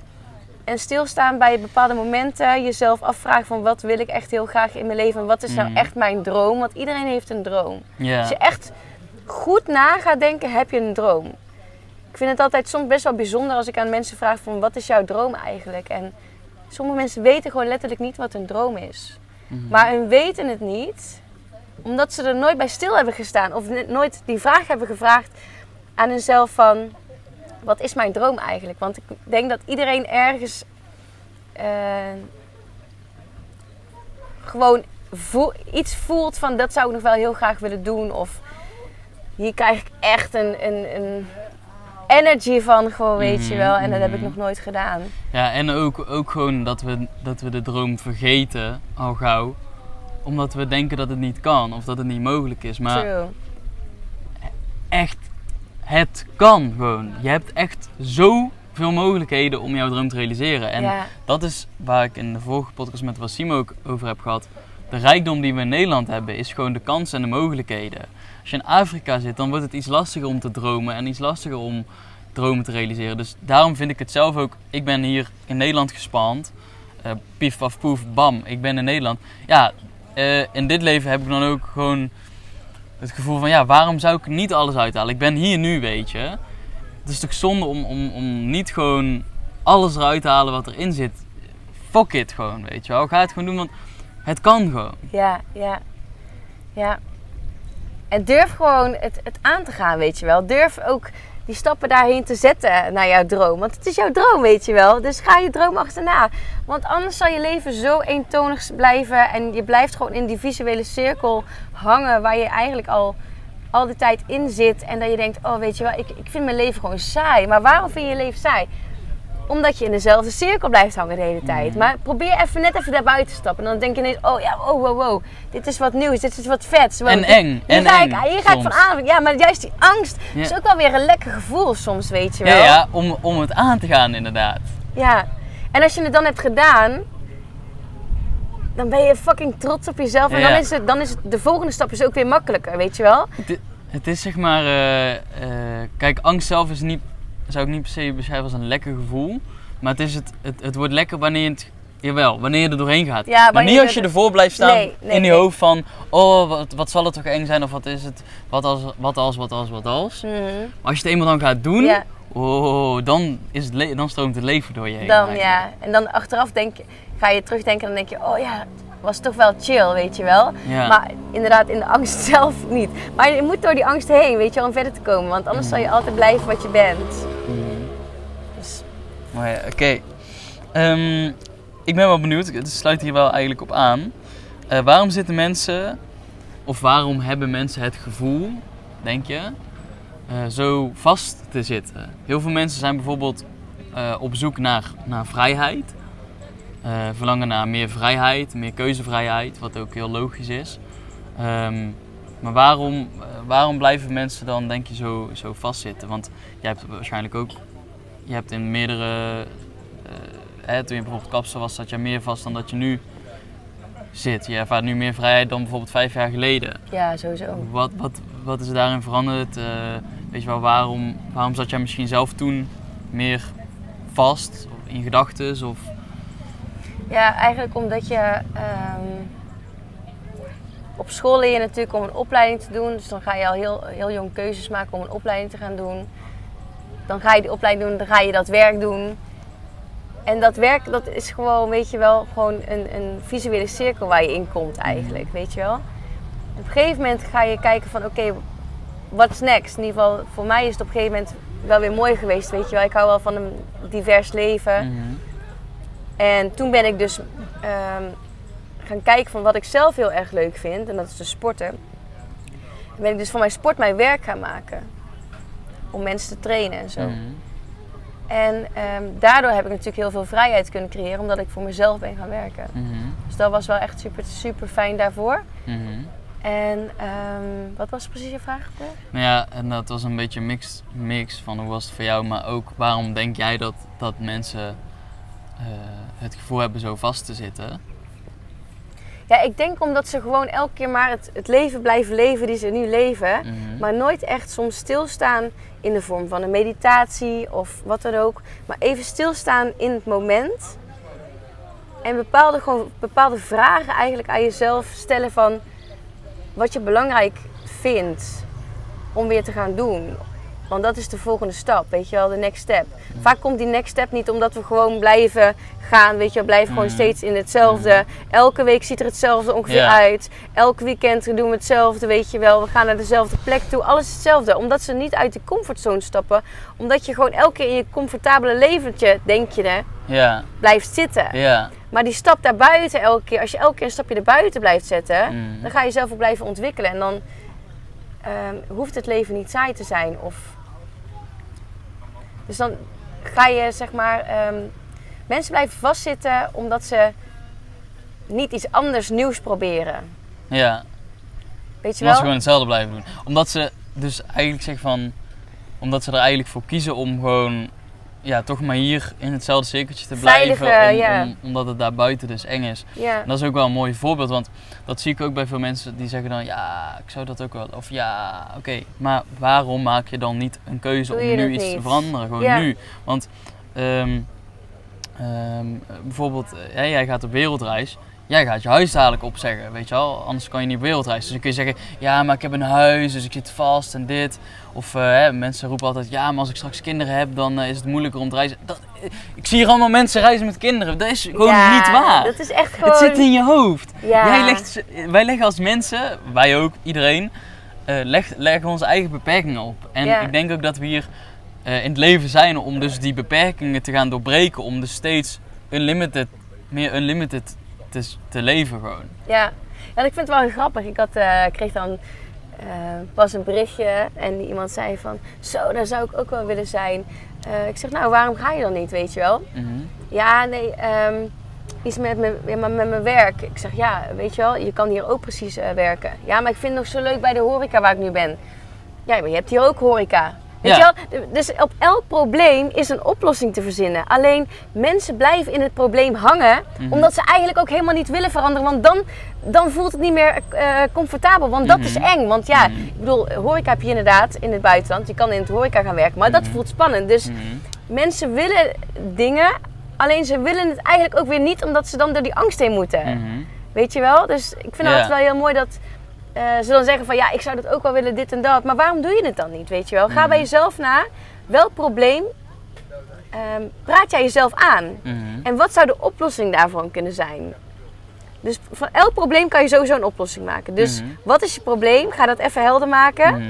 En stilstaan bij bepaalde momenten. Jezelf afvragen van wat wil ik echt heel graag in mijn leven. En wat is nou echt mijn droom. Want iedereen heeft een droom. Als je echt goed na gaat denken, heb je een droom. Ik vind het altijd soms best wel bijzonder als ik aan mensen vraag van wat is jouw droom eigenlijk? En sommige mensen weten gewoon letterlijk niet wat hun droom is. Mhm. Maar hun weten het niet omdat ze er nooit bij stil hebben gestaan. Of nooit die vraag hebben gevraagd aan hunzelf van... Wat is mijn droom eigenlijk? Want ik denk dat iedereen ergens... eh, gewoon voel- iets voelt van... Dat zou ik nog wel heel graag willen doen. Of hier krijg ik echt een, een, een energy van. Gewoon, weet je Mhm, wel. En dat heb ik nog nooit gedaan. Ja, en ook, ook gewoon dat we, dat we de droom vergeten al gauw. Omdat we denken dat het niet kan of dat het niet mogelijk is. Maar True. echt, het kan gewoon. Je hebt echt zoveel mogelijkheden om jouw droom te realiseren. En ja. dat is waar ik in de vorige podcast met Wassim ook over heb gehad. De rijkdom die we in Nederland hebben is gewoon de kansen en de mogelijkheden. Als je in Afrika zit, dan wordt het iets lastiger om te dromen en iets lastiger om dromen te realiseren. Dus daarom vind ik het zelf ook. Ik ben hier in Nederland gespand. Eh pief, paf, poef, bam. Ik ben in Nederland. Ja, eh, in dit leven heb ik dan ook gewoon het gevoel van ja, waarom zou ik niet alles uithalen? Ik ben hier nu, weet je. Het is toch zonde om, om, om niet gewoon alles eruit te halen wat erin zit. Fuck it gewoon, weet je wel. Ga het gewoon doen, want het kan gewoon. Ja, ja. Ja. En durf gewoon het, het aan te gaan, weet je wel. Durf ook die stappen daarheen te zetten naar jouw droom. Want het is jouw droom, weet je wel. Dus ga je droom achterna. Want anders zal je leven zo eentonig blijven. En je blijft gewoon in die visuele cirkel hangen waar je eigenlijk al, al de tijd in zit. En dat je denkt, oh weet je wel, ik, ik vind mijn leven gewoon saai. Maar waarom vind je je leven saai? Omdat je in dezelfde cirkel blijft hangen de hele tijd. Mhm. Maar probeer even net even daarbuiten te stappen. En dan denk je ineens, oh ja, oh wow, wow. Dit is wat nieuws, dit is wat vets. Wow, En eng, Hier en ga, eng ik, hier ga ik van aan. Ja, maar juist die angst Ja. is ook wel weer een lekker gevoel soms, weet je wel. Ja, ja om, om het aan te gaan inderdaad. Ja. En als je het dan hebt gedaan, dan ben je fucking trots op jezelf. En Ja. dan is, het, dan is het, de volgende stap is ook weer makkelijker, weet je wel. Het, het is zeg maar, eh, eh, kijk, angst zelf is niet, zou ik niet per se beschrijven als een lekker gevoel. Maar het, is het, het, het wordt lekker wanneer je het, jawel, wanneer je er doorheen gaat. Ja, maar niet als je er- ervoor blijft staan Nee, nee, in je nee. hoofd van, oh, wat, wat zal het toch eng zijn of wat is het, wat als, wat als, wat als, wat als. Mhm. Maar als je het eenmaal dan gaat doen, Ja. oh, dan, is het dan stroomt het leven door je heen. Dan eigenlijk. ja. En dan achteraf denk ga je terugdenken en dan denk je, oh ja, was toch wel chill, weet je wel. Ja. Maar inderdaad, in de angst zelf niet. Maar je moet door die angst heen, weet je wel, om verder te komen. Want anders zal je altijd blijven wat je bent. Mhm. Dus ja, oké. Ehm, ik ben wel benieuwd, het sluit hier wel eigenlijk op aan. Eh, waarom zitten mensen, of waarom hebben mensen het gevoel, denk je, eh, zo vast te zitten? Heel veel mensen zijn bijvoorbeeld eh, op zoek naar, naar vrijheid. Eh, verlangen naar meer vrijheid, meer keuzevrijheid, wat ook heel logisch is. Ehm, maar waarom, eh, waarom blijven mensen dan, denk je, zo, zo vastzitten? Want jij hebt waarschijnlijk ook je hebt in meerdere. eh, hè, toen je bijvoorbeeld kapsel was, zat je meer vast dan dat je nu zit. Je ervaart nu meer vrijheid dan bijvoorbeeld vijf jaar geleden. ja, sowieso. Wat, wat, wat is er daarin veranderd? Weet je wel, waarom, waarom zat jij misschien zelf toen meer vast in gedachten? Of... Ja, eigenlijk omdat je ehm, op school leer je natuurlijk om een opleiding te doen. Dus dan ga je al heel, heel jong keuzes maken om een opleiding te gaan doen. Dan ga je die opleiding doen, dan ga je dat werk doen. En dat werk, dat is gewoon, weet je wel, gewoon een, een visuele cirkel waar je in komt eigenlijk, weet je wel. op een gegeven moment ga je kijken van, oké, what's next? In ieder geval, voor mij is het op een gegeven moment wel weer mooi geweest, weet je wel. Ik hou wel van een divers leven. Mhm. En toen ben ik dus ehm, gaan kijken van wat ik zelf heel erg leuk vind. En dat is de sporten. Toen ben ik dus van mijn sport mijn werk gaan maken. Om mensen te trainen en zo. Mhm. En ehm, daardoor heb ik natuurlijk heel veel vrijheid kunnen creëren. Omdat ik voor mezelf ben gaan werken. Mhm. Dus dat was wel echt super, super fijn daarvoor. Mhm. En ehm, wat was precies je vraag? Nou ja, en dat was een beetje een mix, mix van hoe was het voor jou, maar ook waarom denk jij dat, dat mensen eh, het gevoel hebben zo vast te zitten? Ja, ik denk omdat ze gewoon elke keer maar het, het leven blijven leven die ze nu leven. Mhm. Maar nooit echt soms stilstaan in de vorm van een meditatie of wat dan ook. Maar even stilstaan in het moment. En bepaalde, gewoon, bepaalde vragen eigenlijk aan jezelf stellen van wat je belangrijk vindt om weer te gaan doen. Want dat is de volgende stap, weet je wel, de next step. Vaak komt die next step niet omdat we gewoon blijven gaan, weet je wel, blijven gewoon Mhm. steeds in hetzelfde. Elke week ziet er hetzelfde ongeveer uit. Elk weekend doen we hetzelfde, weet je wel. We gaan naar dezelfde plek toe, alles hetzelfde. Omdat ze niet uit de comfortzone stappen. Omdat je gewoon elke keer in je comfortabele leventje, denk je, hè, blijft zitten. ja. Maar die stap daarbuiten elke keer, als je elke keer een stapje erbuiten blijft zetten, Mhm. dan ga je jezelf ook blijven ontwikkelen. En dan ehm, hoeft het leven niet saai te zijn. Of... Dus dan ga je, zeg maar, ehm, mensen blijven vastzitten omdat ze niet iets anders nieuws proberen. Ja, Weet je omdat ze wel? gewoon hetzelfde blijven doen. Omdat ze dus eigenlijk zeggen van... Omdat ze er eigenlijk voor kiezen om gewoon... Ja, toch maar hier in hetzelfde cirkeltje te Veilige, blijven. Om, ja. om- omdat het daar buiten dus eng is. Ja. En dat is ook wel een mooi voorbeeld, want dat zie ik ook bij veel mensen die zeggen dan ja, ik zou dat ook wel. Of ja, oké, maar waarom maak je dan niet een keuze om nu iets te veranderen? Gewoon nu. Want ehm, ehm, bijvoorbeeld, eh, jij gaat op wereldreis. Jij gaat je huis dadelijk opzeggen, weet je wel? Anders kan je niet op wereldreis. Dus dan kun je zeggen, ja, maar ik heb een huis, dus ik zit vast en dit. Of eh, hè, mensen roepen altijd, ja, maar als ik straks kinderen heb, dan eh, is het moeilijker om te reizen. Dat, ik zie hier allemaal mensen reizen met kinderen. Dat is gewoon Ja, niet waar. Dat is echt gewoon... Het zit in je hoofd. Ja. Jij legt, wij leggen als mensen, wij ook, iedereen, leg, leggen onze eigen beperkingen op. En ik denk ook dat we hier eh, in het leven zijn om dus die beperkingen te gaan doorbreken. Om dus steeds unlimited, meer unlimited te, te leven gewoon. Ja. ja, ik vind het wel grappig. Ik had, eh, kreeg dan eh, pas een berichtje en iemand zei van... Zo, daar zou ik ook wel willen zijn. Ik zeg, nou, waarom ga je dan niet, weet je wel? Mhm. Ja, nee, ehm, iets met, mijn- met mijn werk. Ik zeg, ja, weet je wel, je kan hier ook precies werken. Ja, maar ik vind het nog zo leuk bij de horeca waar ik nu ben. Ja, maar je hebt hier ook horeca. Weet Ja. je wel? Dus op elk probleem is een oplossing te verzinnen. Alleen mensen blijven in het probleem hangen, Mhm. omdat ze eigenlijk ook helemaal niet willen veranderen. Want dan, dan voelt het niet meer eh, comfortabel, want dat is Mhm. eng. Want ja, Mhm. ik bedoel, horeca heb je inderdaad in het buitenland. Je kan in het horeca gaan werken, maar dat voelt spannend. Dus mensen willen dingen, alleen ze willen het eigenlijk ook weer niet omdat ze dan door die angst heen moeten. Weet je wel? Dus ik vind het wel heel mooi dat eh, ze dan zeggen van ja, ik zou dat ook wel willen, dit en dat. Maar waarom doe je het dan niet? Weet je wel? Ga Mhm. bij jezelf na. Welk probleem ehm, praat jij jezelf aan? Mhm. En wat zou de oplossing daarvan kunnen zijn? Dus van elk probleem kan je sowieso een oplossing maken. Dus Mhm. wat is je probleem? Ga dat even helder maken.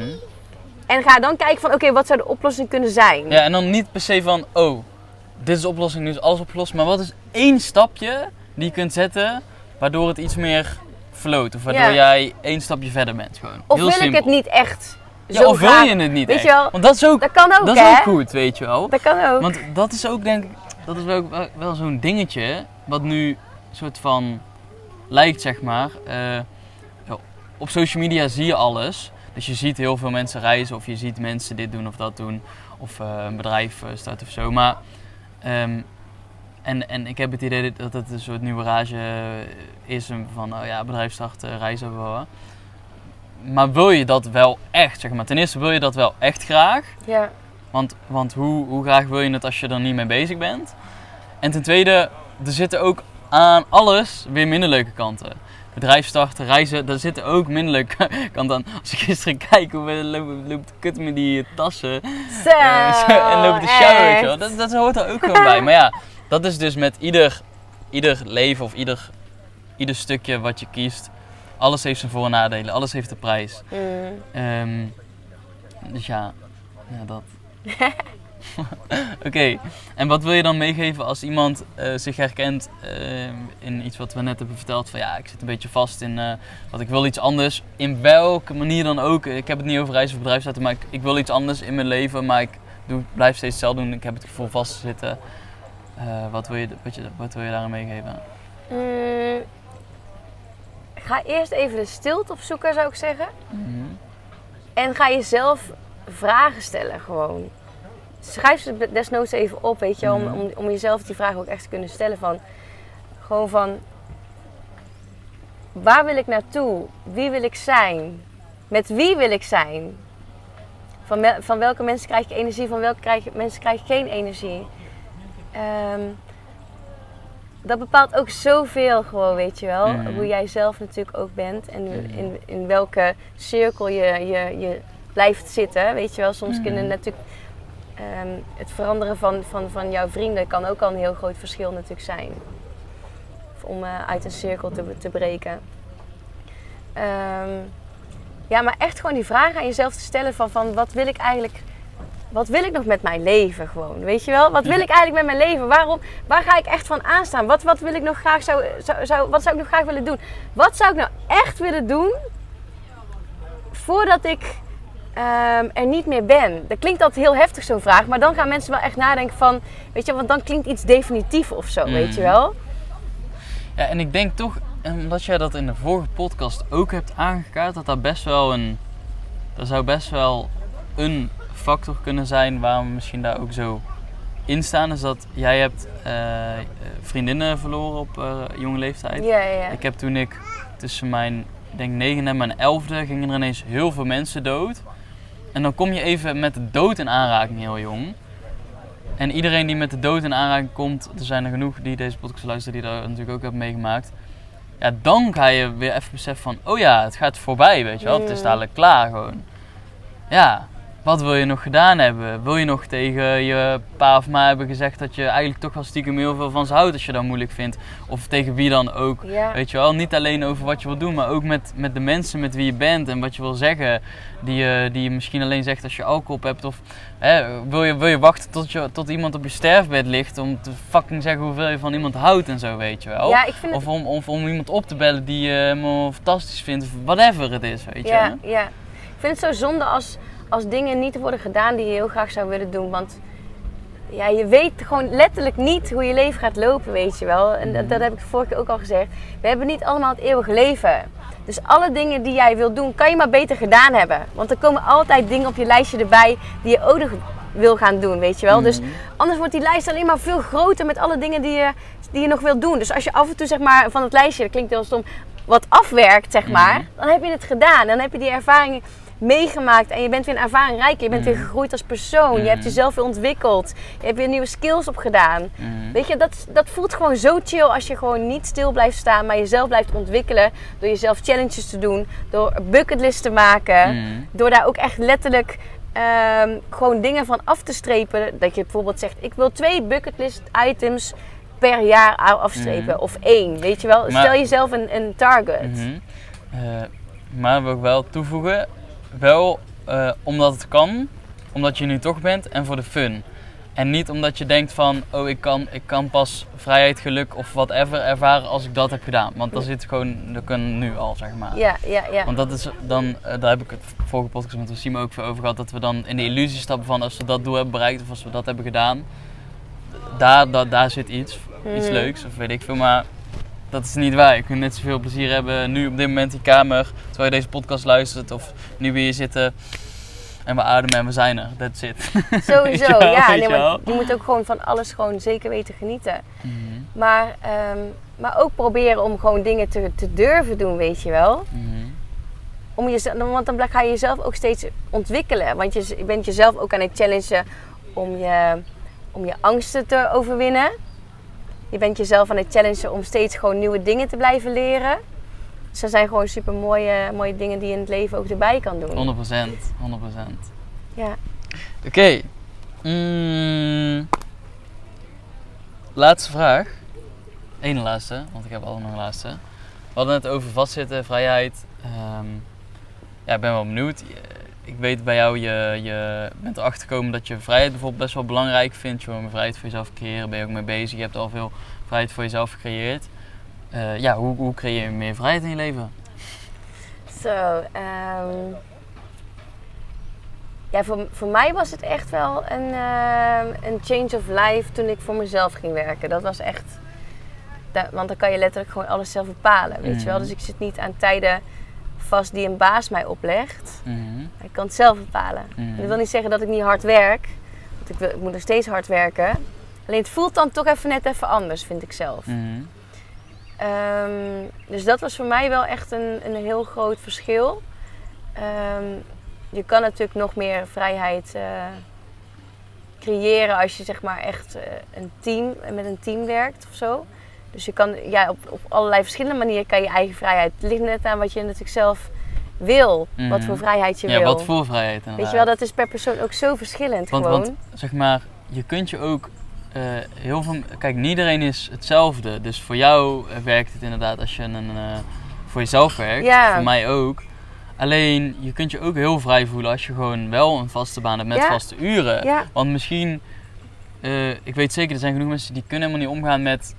En ga dan kijken van oké, wat zou de oplossing kunnen zijn? Ja, en dan niet per se van, oh, dit is de oplossing, nu is alles opgelost. Maar wat is één stapje die je kunt zetten, waardoor het iets meer float? Of waardoor Ja. jij één stapje verder bent gewoon. Of Heel wil simpel. ik het niet echt Ja, zo of wil je het niet Weet echt? je wel, Want dat is ook, Dat kan ook, dat is ook goed, weet je wel. Dat kan ook. Want dat is ook denk ik, dat is wel, wel, zo'n dingetje, wat nu soort van lijkt zeg maar. Eh, ja, op social media zie je alles. Dus je ziet heel veel mensen reizen of je ziet mensen dit doen of dat doen. Of eh, een bedrijf eh, starten of zo. Maar, ehm, en, en ik heb het idee dat het een soort nieuwe rage is een van, oh ja, bedrijf starten, reizen, bla, bla. Maar wil je dat wel echt, zeg maar. Ten eerste wil je dat wel echt graag. Ja. Want, want hoe, hoe graag wil je het als je er niet mee bezig bent? En ten tweede, er zitten ook aan alles weer minder leuke kanten. Bedrijf starten, reizen, daar zitten ook minder leuke kanten aan. Als ik gisteren kijk hoe te kutten met die tassen Zo, eh, en lopen te sjouwen, weet je wel. Dat, dat hoort er ook gewoon bij. Maar ja, dat is dus met ieder, ieder leven of ieder, ieder stukje wat je kiest. Alles heeft zijn voor- en nadelen, alles heeft een prijs. Mm. Ehm, dus ja, ja dat. Oké, en wat wil je dan meegeven als iemand eh, zich herkent eh, in iets wat we net hebben verteld? Van ja, ik zit een beetje vast in eh, wat ik wil iets anders. In welke manier dan ook. Ik heb het niet over reizen of bedrijfsleven, maar ik, ik wil iets anders in mijn leven. Maar ik doe, blijf steeds hetzelfde doen. Ik heb het gevoel vast te zitten. Eh, wat, wil je, wat, je, wat wil je daarin meegeven? Mm. Ga eerst even de stilte opzoeken, zou ik zeggen. Mhm. En ga jezelf vragen stellen gewoon. Schrijf ze desnoods even op, weet je, wel, Mhm. om, om, om jezelf die vraag ook echt te kunnen stellen van... Gewoon van... Waar wil ik naartoe? Wie wil ik zijn? Met wie wil ik zijn? Van, van welke mensen krijg ik energie? Van welke krijg, mensen krijg ik geen energie? Ehm, dat bepaalt ook zoveel gewoon, weet je wel. Mhm. Hoe jij zelf natuurlijk ook bent. En Mhm. in, in welke cirkel je, je, je blijft zitten. Weet je wel, soms Mhm. kunnen natuurlijk ehm, het veranderen van, van, van jouw vrienden kan ook al een heel groot verschil natuurlijk zijn. Of om eh, uit een cirkel te, te breken. Ehm, ja, maar echt gewoon die vraag aan jezelf te stellen van, van wat wil ik eigenlijk... Wat wil ik nog met mijn leven gewoon? Weet je wel? Wat wil ik eigenlijk met mijn leven? Waarom, waar ga ik echt van aanstaan? Wat, wat wil ik nog graag zou, zou, zou, wat zou ik nog graag willen doen? Wat zou ik nou echt willen doen voordat ik ehm, er niet meer ben? Dat klinkt altijd heel heftig zo'n vraag, maar dan gaan mensen wel echt nadenken van, weet je, want dan klinkt iets definitief of zo, weet je Mhm. wel? Ja, en ik denk toch, omdat jij dat in de vorige podcast ook hebt aangekaart, dat dat best wel een. Dat zou best wel een factor kunnen zijn waarom we misschien daar ook zo in staan. Is dat jij hebt eh, vriendinnen verloren op eh, jonge leeftijd. Ja, ja, ja. Ik heb toen ik tussen mijn denk negende en mijn elfde gingen er ineens heel veel mensen dood. En dan kom je even met de dood in aanraking heel jong. En iedereen die met de dood in aanraking komt, er zijn er genoeg die deze podcast luisteren die dat natuurlijk ook hebben meegemaakt. Ja, dan ga je weer even beseffen van, oh ja, het gaat voorbij, weet je wel. Het is dadelijk klaar gewoon. Ja, wat wil je nog gedaan hebben? Wil je nog tegen je pa of ma hebben gezegd dat je eigenlijk toch wel stiekem heel veel van ze houdt als je dat moeilijk vindt? Of tegen wie dan ook? Ja. Weet je wel, niet alleen over wat je wil doen, maar ook met, met de mensen met wie je bent en wat je wil zeggen. Die je, die je misschien alleen zegt als je alcohol op hebt. Of hè, wil, je, wil je wachten tot, je, tot iemand op je sterfbed ligt om te fucking zeggen hoeveel je van iemand houdt en zo, weet je wel. Ja, ik vind het Of om, of om iemand op te bellen die je helemaal fantastisch vindt, of whatever het is, weet je Ja, wel. ja. Ik vind het zo zonde als, als dingen niet worden gedaan die je heel graag zou willen doen. Want ja, je weet gewoon letterlijk niet hoe je leven gaat lopen, weet je wel. En dat, dat heb ik vorige keer ook al gezegd. We hebben niet allemaal het eeuwige leven. Dus alle dingen die jij wil doen, kan je maar beter gedaan hebben. Want er komen altijd dingen op je lijstje erbij die je ook nog wil gaan doen, weet je wel. Dus Mhm. anders wordt die lijst alleen maar veel groter met alle dingen die je, die je nog wil doen. Dus als je af en toe zeg maar van het lijstje, dat klinkt heel stom, wat afwerkt zeg maar, Mhm. dan heb je het gedaan. Dan heb je die ervaringen meegemaakt en je bent weer een ervaringrijker. Je bent weer Mhm. gegroeid als persoon. Je hebt Mhm. jezelf weer ontwikkeld. Je hebt weer nieuwe skills opgedaan. Mhm. Weet je, dat, dat voelt gewoon zo chill als je gewoon niet stil blijft staan, maar jezelf blijft ontwikkelen. Door jezelf challenges te doen, door bucketlist te maken. Door daar ook echt letterlijk ehm, gewoon dingen van af te strepen. Dat je bijvoorbeeld zegt, ik wil twee bucketlist items per jaar afstrepen. Of één, weet je wel. Maar- Stel jezelf een, een target. Mhm. Eh, maar wil ik wel toevoegen, wel eh, omdat het kan, omdat je nu toch bent en voor de fun. En niet omdat je denkt van, oh ik kan, ik kan pas vrijheid, geluk of whatever ervaren als ik dat heb gedaan. Want dan zit gewoon, dat kan nu al zeg maar. Ja, ja, ja. Want dat is dan, eh, daar heb ik het vorige podcast met Sima ook veel over gehad, dat we dan in de illusie stappen van als we dat doel hebben bereikt of als we dat hebben gedaan, daar, daar, daar zit iets, iets Mhm. leuks of weet ik veel, maar dat is niet waar. Je kunt net zoveel plezier hebben nu op dit moment in kamer, terwijl je deze podcast luistert of nu weer hier zitten en we ademen en we zijn er, that's it. Sowieso, wel, ja. Nee, je maar wel? je moet ook gewoon van alles gewoon zeker weten genieten. Mhm, Maar, ehm, maar ook proberen om gewoon dingen te, te durven doen, weet je wel. mhm, Om jezelf, want dan ga je jezelf ook steeds ontwikkelen. Want je, je bent jezelf ook aan het challengen om je, om je angsten te overwinnen. Je bent jezelf aan het challengen om steeds gewoon nieuwe dingen te blijven leren. Dus dat zijn gewoon super mooie, mooie dingen die je in het leven ook erbij kan doen. 100%, 100%. Ja. Oké. Mm. laatste vraag. Eén laatste, want ik heb nog een laatste. We hadden het over vastzitten, vrijheid. Ehm, ja, ik ben wel benieuwd. Ik weet bij jou, je, je bent erachter gekomen dat je vrijheid bijvoorbeeld best wel belangrijk vindt. Je wil meer vrijheid voor jezelf creëren, ben je ook mee bezig. Je hebt al veel vrijheid voor jezelf gecreëerd. Eh, ja, hoe, hoe creëer je meer vrijheid in je leven? Zo, ehm, ja, voor, voor mij was het echt wel een, ehm, een change of life toen ik voor mezelf ging werken. Dat was echt, want dan kan je letterlijk gewoon alles zelf bepalen, weet je wel. Mhm. Dus ik zit niet aan tijden vast die een baas mij oplegt. Mhm, Ik kan het zelf bepalen. mhm, Dat wil niet zeggen dat ik niet hard werk, want ik, wil, ik moet nog steeds hard werken. Alleen het voelt dan toch even net even anders, vind ik zelf. mhm, Ehm, dus dat was voor mij wel echt een, een heel groot verschil. Ehm, je kan natuurlijk nog meer vrijheid eh, creëren als je zeg maar echt eh, een team, met een team werkt of zo. Dus je kan ja, op, op allerlei verschillende manieren kan je eigen vrijheid. Het ligt net aan wat je natuurlijk zelf wil. Wat Mhm. voor vrijheid je ja, wil. wat voor vrijheid inderdaad. Weet je wel, dat is per persoon ook zo verschillend want, gewoon. want zeg maar, je kunt je ook eh, heel veel. Kijk, niet iedereen is hetzelfde. Dus voor jou eh, werkt het inderdaad als je een, eh, voor jezelf werkt. Ja. Voor mij ook. Alleen je kunt je ook heel vrij voelen als je gewoon wel een vaste baan hebt met Ja. vaste uren. ja, Want misschien, ik weet zeker, er zijn genoeg mensen die kunnen helemaal niet omgaan met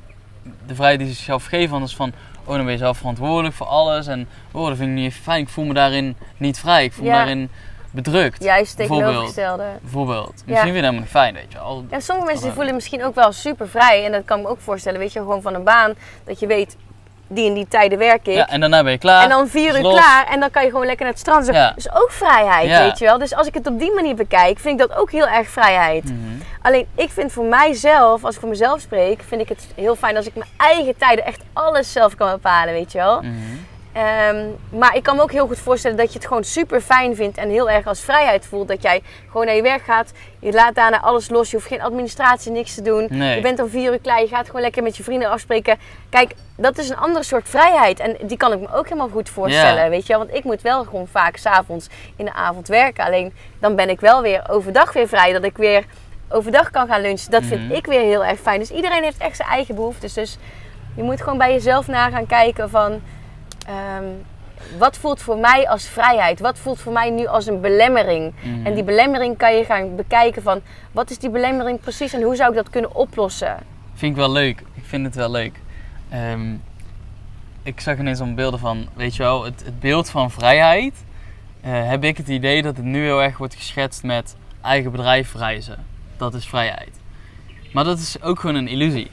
de vrijheid die ze zichzelf geven. Anders van, oh dan ben je zelf verantwoordelijk voor alles. En oh, dat vind ik niet even fijn. Ik voel me daarin niet vrij. Ik voel me daarin bedrukt. juist tegenovergestelde. Bijvoorbeeld. Misschien Ja. vind je dat helemaal niet fijn, weet je wel. Ja, sommige mensen die voelen misschien ook wel super vrij. En dat kan ik me ook voorstellen. Weet je, gewoon van een baan. Dat je weet, die en die tijden werk ik. Ja, en daarna ben je klaar. En dan vier uur los. klaar en dan kan je gewoon lekker naar het strand. Ja. Dus ook vrijheid, Ja. weet je wel. Dus als ik het op die manier bekijk, vind ik dat ook heel erg vrijheid. Mhm. Alleen ik vind voor mijzelf, als ik voor mezelf spreek, vind ik het heel fijn als ik mijn eigen tijden echt alles zelf kan bepalen, weet je wel. Mhm. Ehm, maar ik kan me ook heel goed voorstellen dat je het gewoon super fijn vindt en heel erg als vrijheid voelt. Dat jij gewoon naar je werk gaat, je laat daarna alles los, je hoeft geen administratie, niks te doen. Nee. Je bent om vier uur klaar, je gaat gewoon lekker met je vrienden afspreken. Kijk, dat is een andere soort vrijheid en die kan ik me ook helemaal goed voorstellen, Ja. weet je. Want ik moet wel gewoon vaak s'avonds in de avond werken. Alleen dan ben ik wel weer overdag weer vrij, dat ik weer overdag kan gaan lunchen. Dat vind Mhm. ik weer heel erg fijn. Dus iedereen heeft echt zijn eigen behoeftes. Dus je moet gewoon bij jezelf na gaan kijken van... ehm, wat voelt voor mij als vrijheid? Wat voelt voor mij nu als een belemmering? Mhm. En die belemmering kan je gaan bekijken van... Wat is die belemmering precies en hoe zou ik dat kunnen oplossen? Vind ik wel leuk. Ik vind het wel leuk. Ehm, ik zag ineens al beelden van, weet je wel, het, het beeld van vrijheid. eh, heb ik het idee dat het nu heel erg wordt geschetst met eigen bedrijf reizen. Dat is vrijheid. Maar dat is ook gewoon een illusie.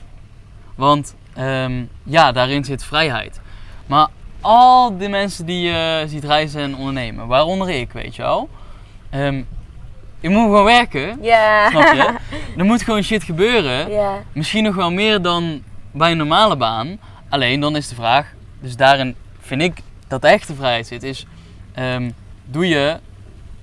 Want ehm, ja, daarin zit vrijheid. Maar al die mensen die je ziet reizen en ondernemen, waaronder ik, weet je wel. ehm, je moet gewoon werken, Ja. snap je? Er moet gewoon shit gebeuren. Ja. Misschien nog wel meer dan bij een normale baan. Alleen dan is de vraag, dus daarin vind ik dat de echte vrijheid zit, is ehm, doe je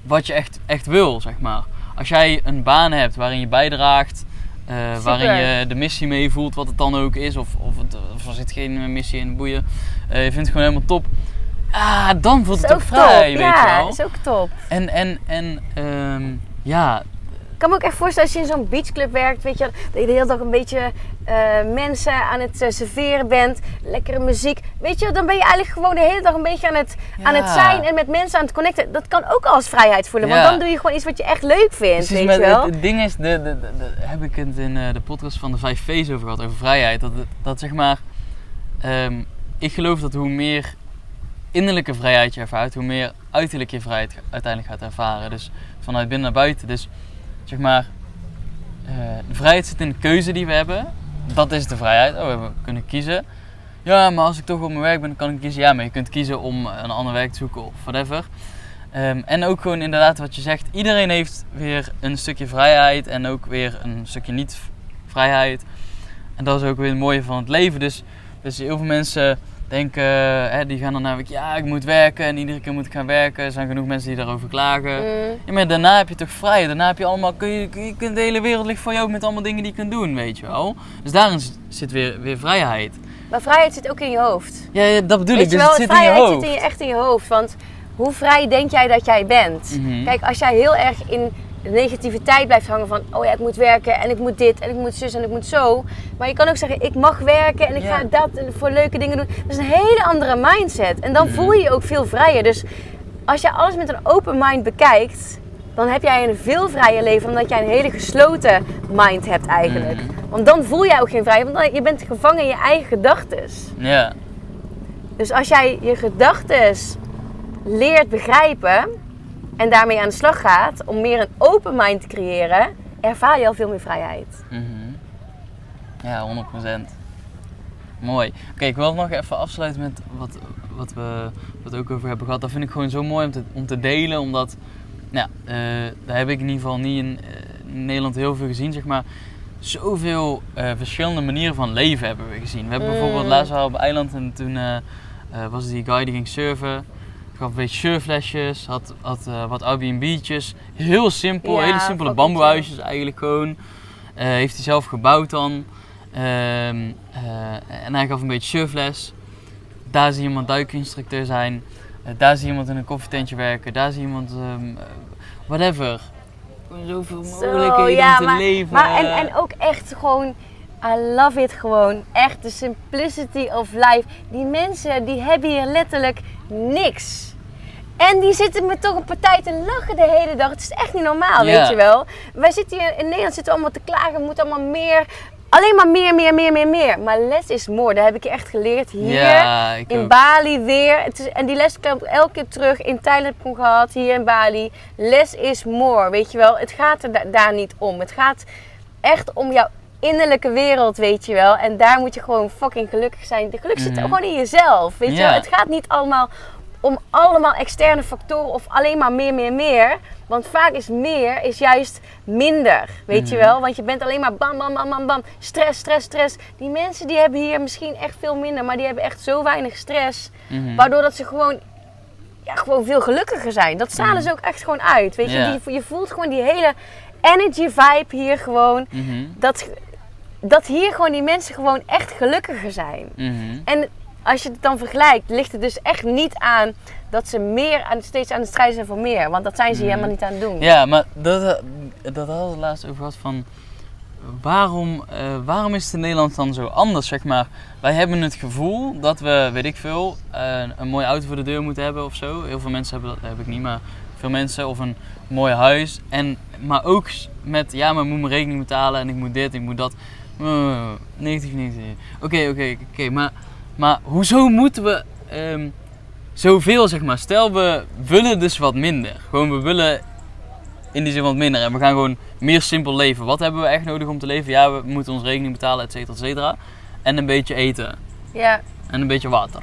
wat je echt, echt wil, zeg maar. Als jij een baan hebt waarin je bijdraagt, eh, waarin je de missie meevoelt, wat het dan ook is, of, of, het, of er zit geen missie in, boeien, eh, je vindt het gewoon helemaal top. Ah, dan voelt het ook vrij, weet ja, je wel. is ook top. En, en, en ehm, ja, kan me ook echt voorstellen als je in zo'n beachclub werkt, weet je, dat je de hele dag een beetje eh, mensen aan het eh, serveren bent, lekkere muziek. Weet je, dan ben je eigenlijk gewoon de hele dag een beetje aan het, aan het zijn en met mensen aan het connecten. Dat kan ook als vrijheid voelen, want dan doe je gewoon iets wat je echt leuk vindt, Precies, weet je wel. Het, het ding is, de, de, de, de- heb ik het in eh, de podcast van de 5 V's over gehad, over vrijheid. Dat, dat zeg maar, ehm, ik geloof dat hoe meer innerlijke vrijheid je ervaart, hoe meer uiterlijk je vrijheid uiteindelijk gaat ervaren. Dus vanuit binnen naar buiten. Dus zeg maar, eh, de vrijheid zit in de keuze die we hebben. Dat is de vrijheid. Oh, we kunnen kiezen. Ja, maar als ik toch op mijn werk ben, kan ik kiezen. Ja, maar je kunt kiezen om een ander werk te zoeken of whatever. Ehm, en ook gewoon inderdaad wat je zegt. Iedereen heeft weer een stukje vrijheid en ook weer een stukje niet-vrijheid. En dat is ook weer het mooie van het leven. Dus, dus heel veel mensen denken, hè, die gaan dan naar ja, ik moet werken en iedere keer moet ik gaan werken. Er zijn genoeg mensen die daarover klagen. Mm. Ja, maar daarna heb je toch vrijheid. Daarna heb je allemaal, kun je, kun je de hele wereld ligt voor jou met allemaal dingen die je kunt doen, weet je wel. Dus daarin zit weer, weer vrijheid. Maar vrijheid zit ook in je hoofd. Ja, ja, dat bedoel Weet ik. Dus wel, het zit in je vrijheid hoofd. zit in je, echt in je hoofd. Want hoe vrij denk jij dat jij bent? Mhm. Kijk, als jij heel erg in de negativiteit blijft hangen van... oh ja, ik moet werken en ik moet dit en ik moet zus en ik moet zo. Maar je kan ook zeggen, ik mag werken en ik Ja. ga dat en voor leuke dingen doen. Dat is een hele andere mindset. En dan voel je je ook veel vrijer. Dus als je alles met een open mind bekijkt... dan heb jij een veel vrijer leven... omdat jij een hele gesloten mind hebt eigenlijk. Mhm. Want dan voel jij ook geen vrijheid. Want je bent gevangen in je eigen gedachten. Ja, Dus als jij je gedachten leert begrijpen en daarmee aan de slag gaat om meer een open mind te creëren, ervaar je al veel meer vrijheid. Mhm. Ja, 100%. Mooi. Oké, ik wil nog even afsluiten met wat, wat we wat ook over hebben gehad. Dat vind ik gewoon zo mooi om te, om te delen, omdat nou, ja, eh, daar heb ik in ieder geval niet in, eh, in Nederland heel veel gezien, zeg maar. Zoveel eh, verschillende manieren van leven hebben we gezien. We hebben Mm. bijvoorbeeld laatst waren we op eiland en toen was die guy die ging surfen. Gaf een beetje surflesjes, had, had eh, wat Airbnb'tjes. Heel simpel, Ja, hele simpele bamboehuisjes eigenlijk gewoon. Eh, heeft hij zelf gebouwd dan. Ehm, eh, en hij gaf een beetje surfles. Daar zie je iemand duikinstructeur zijn. Daar zie je iemand in een koffietentje werken. Daar zie je iemand, ehm, eh, whatever. Zoveel Zo, mogelijkheden ja, om te maar, leven. maar en, en ook echt gewoon, I love it gewoon. Echt de simplicity of life. Die mensen die hebben hier letterlijk niks. En die zitten me toch een partij te lachen de hele dag. Het is echt niet normaal, weet je wel. Wij zitten hier in Nederland zitten allemaal te klagen. We moeten allemaal meer. Alleen maar meer, meer, meer, meer, meer. Maar less is more. Dat heb ik je echt geleerd hier. In ook. Bali weer. Het is, en die les komt elke keer terug. In Thailand heb ik hem gehad, hier in Bali. Less is more, weet je wel. Het gaat er da- daar niet om. Het gaat echt om jouw innerlijke wereld, weet je wel. En daar moet je gewoon fucking gelukkig zijn. De geluk zit Mhm. gewoon in jezelf, weet je wel. Het gaat niet allemaal om allemaal externe factoren of alleen maar meer, meer, meer. Want vaak is meer is juist minder, weet je Mhm. wel. Want je bent alleen maar bam, bam, bam, bam, bam. Stress, stress, stress. Die mensen die hebben hier misschien echt veel minder, maar die hebben echt zo weinig stress. Mhm. Waardoor dat ze gewoon, ja, gewoon veel gelukkiger zijn. Dat stralen ze ook echt gewoon uit. Weet je, die, je voelt gewoon die hele energy vibe hier gewoon. Dat, dat hier gewoon die mensen gewoon echt gelukkiger zijn. En als je het dan vergelijkt, ligt het dus echt niet aan dat ze meer aan, steeds aan het strijden zijn voor meer. Want dat zijn ze helemaal niet aan het doen. Ja, maar dat, dat hadden we laatst over gehad van... Waarom, eh, waarom is het in Nederland dan zo anders, zeg maar? Wij hebben het gevoel dat we, weet ik veel, eh, een mooie auto voor de deur moeten hebben of zo. Heel veel mensen hebben dat, heb ik niet, maar veel mensen. Of een mooi huis. En, maar ook met, ja, maar ik moet mijn rekening betalen en ik moet dit, ik moet dat. Uh, negatief, negatief. Oké, oké, oké. Maar, maar hoezo moeten we ehm, zoveel, zeg maar? Stel, we willen dus wat minder. Gewoon, we willen in die zin wat minder. En we gaan gewoon meer simpel leven. Wat hebben we echt nodig om te leven? Ja, we moeten ons rekening betalen, et cetera, et cetera. En een beetje eten. Ja, En een beetje water.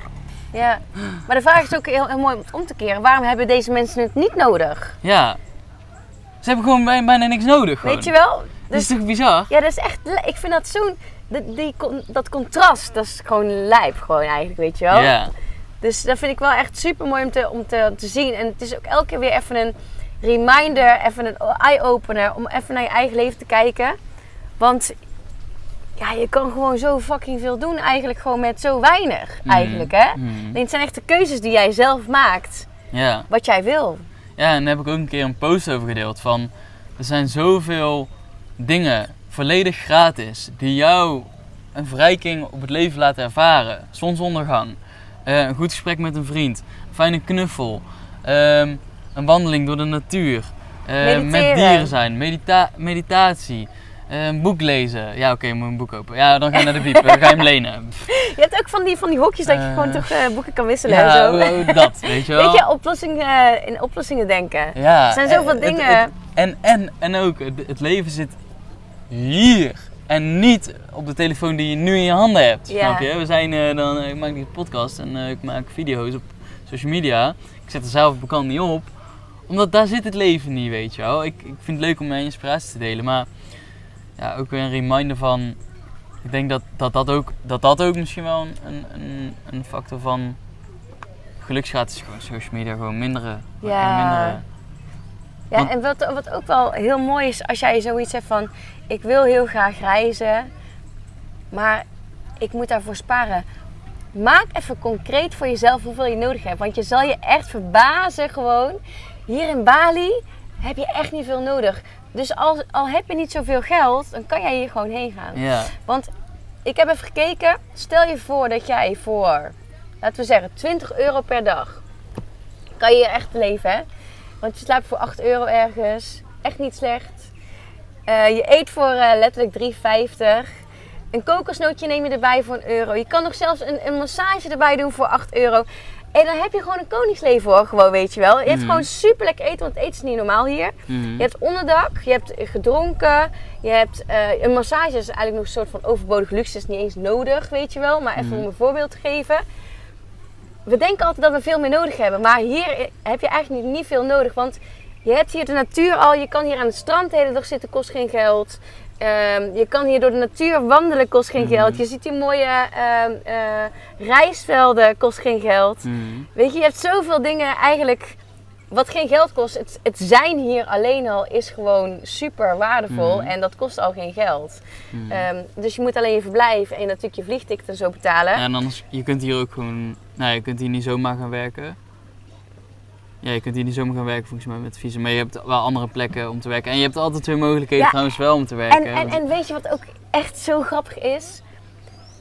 ja. Maar de vraag is ook heel, heel mooi om te keren. Waarom hebben deze mensen het niet nodig? Ja. Ze hebben gewoon bij- bijna niks nodig. Gewoon. Weet je wel? Dat is Dus, toch bizar? ja, dat is echt... Ik vind dat zo'n... Die, dat contrast, dat is gewoon lijp gewoon eigenlijk, weet je wel? Ja. Dus dat vind ik wel echt super mooi om, te, om te, te zien. En het is ook elke keer weer even een reminder, even een eye-opener om even naar je eigen leven te kijken. Want ja, je kan gewoon zo fucking veel doen eigenlijk gewoon met zo weinig eigenlijk hè. Nee, Het zijn echt de keuzes die jij zelf maakt, Ja. wat jij wil. Ja, en daar heb ik ook een keer een post over gedeeld van... Er zijn zoveel dingen, volledig gratis, die jou een verrijking op het leven laten ervaren. Zonsondergang, eh, een goed gesprek met een vriend, een fijne knuffel, ehm, een wandeling door de natuur, eh, met dieren zijn, medita- meditatie, eh, een boek lezen. Ja, oké, moet een boek kopen. Ja, dan ga je naar de biep, dan ga je hem lenen. Je hebt ook van die, van die hokjes dat je gewoon toch boeken kan wisselen en zo. dat, weet je wel. Weet je, oplossingen, in oplossingen denken. Ja, Er zijn zoveel het- dingen. het- en, en, en ook, het, het leven zit hier. En niet op de telefoon die je nu in je handen hebt. Ja. Snap je? We zijn dan, eh, ik maak die podcast en eh, ik maak video's op social media. Ik zet er zelf bekend niet op. Omdat daar zit het leven niet, weet je wel. Ik, ik vind het leuk om mijn inspiratie te delen. Maar ja, ook weer een reminder van... Ik denk dat dat, dat, ook, dat, dat ook misschien wel een, een, een, factor van geluksgraad is. Gewoon social media, gewoon minderen. Ja. minderen. Ja, Want- en wat, wat ook wel heel mooi is als jij zoiets hebt van... Ik wil heel graag reizen, maar ik moet daarvoor sparen. Maak even concreet voor jezelf hoeveel je nodig hebt. Want je zal je echt verbazen gewoon. Hier in Bali heb je echt niet veel nodig. Dus al, al heb je niet zoveel geld, dan kan jij hier gewoon heen gaan. Ja. Want ik heb even gekeken. Stel je voor dat jij voor, laten we zeggen, 20 euro per dag. Kan je hier echt leven, hè? Want je slaapt voor 8 euro ergens. Echt niet slecht. Eh, je eet voor eh, letterlijk 3,50. Een kokosnootje neem je erbij voor een euro. Je kan nog zelfs een, een massage erbij doen voor 8 euro. En dan heb je gewoon een koningsleven hoor, gewoon weet je wel. Je hebt Mhm. gewoon super lekker eten, want eten is niet normaal hier. Mhm. Je hebt onderdak, je hebt gedronken, je hebt eh, een massage is eigenlijk nog een soort van overbodig luxe, is niet eens nodig, weet je wel. Maar even Mhm. om een voorbeeld te geven. We denken altijd dat we veel meer nodig hebben, maar hier heb je eigenlijk niet, niet veel nodig, want je hebt hier de natuur al, je kan hier aan het strand de hele dag zitten, kost geen geld. Ehm, je kan hier door de natuur wandelen, kost geen Mhm. geld. Je ziet die mooie ehm, eh, rijstvelden, kost geen geld. Mhm. Weet je, je hebt zoveel dingen eigenlijk wat geen geld kost. Het, het zijn hier alleen al is gewoon super waardevol Mhm. en dat kost al geen geld. Mhm. Ehm, dus je moet alleen je verblijf en natuurlijk je vliegticket en zo betalen. Ja, en anders, je kunt hier ook gewoon, nou je kunt hier niet zomaar gaan werken. Ja, je kunt hier niet zomaar gaan werken volgens mij met visum. Maar je hebt wel andere plekken om te werken. En je hebt altijd twee mogelijkheden Ja. trouwens wel om te En, werken. en, en weet je wat ook echt zo grappig is?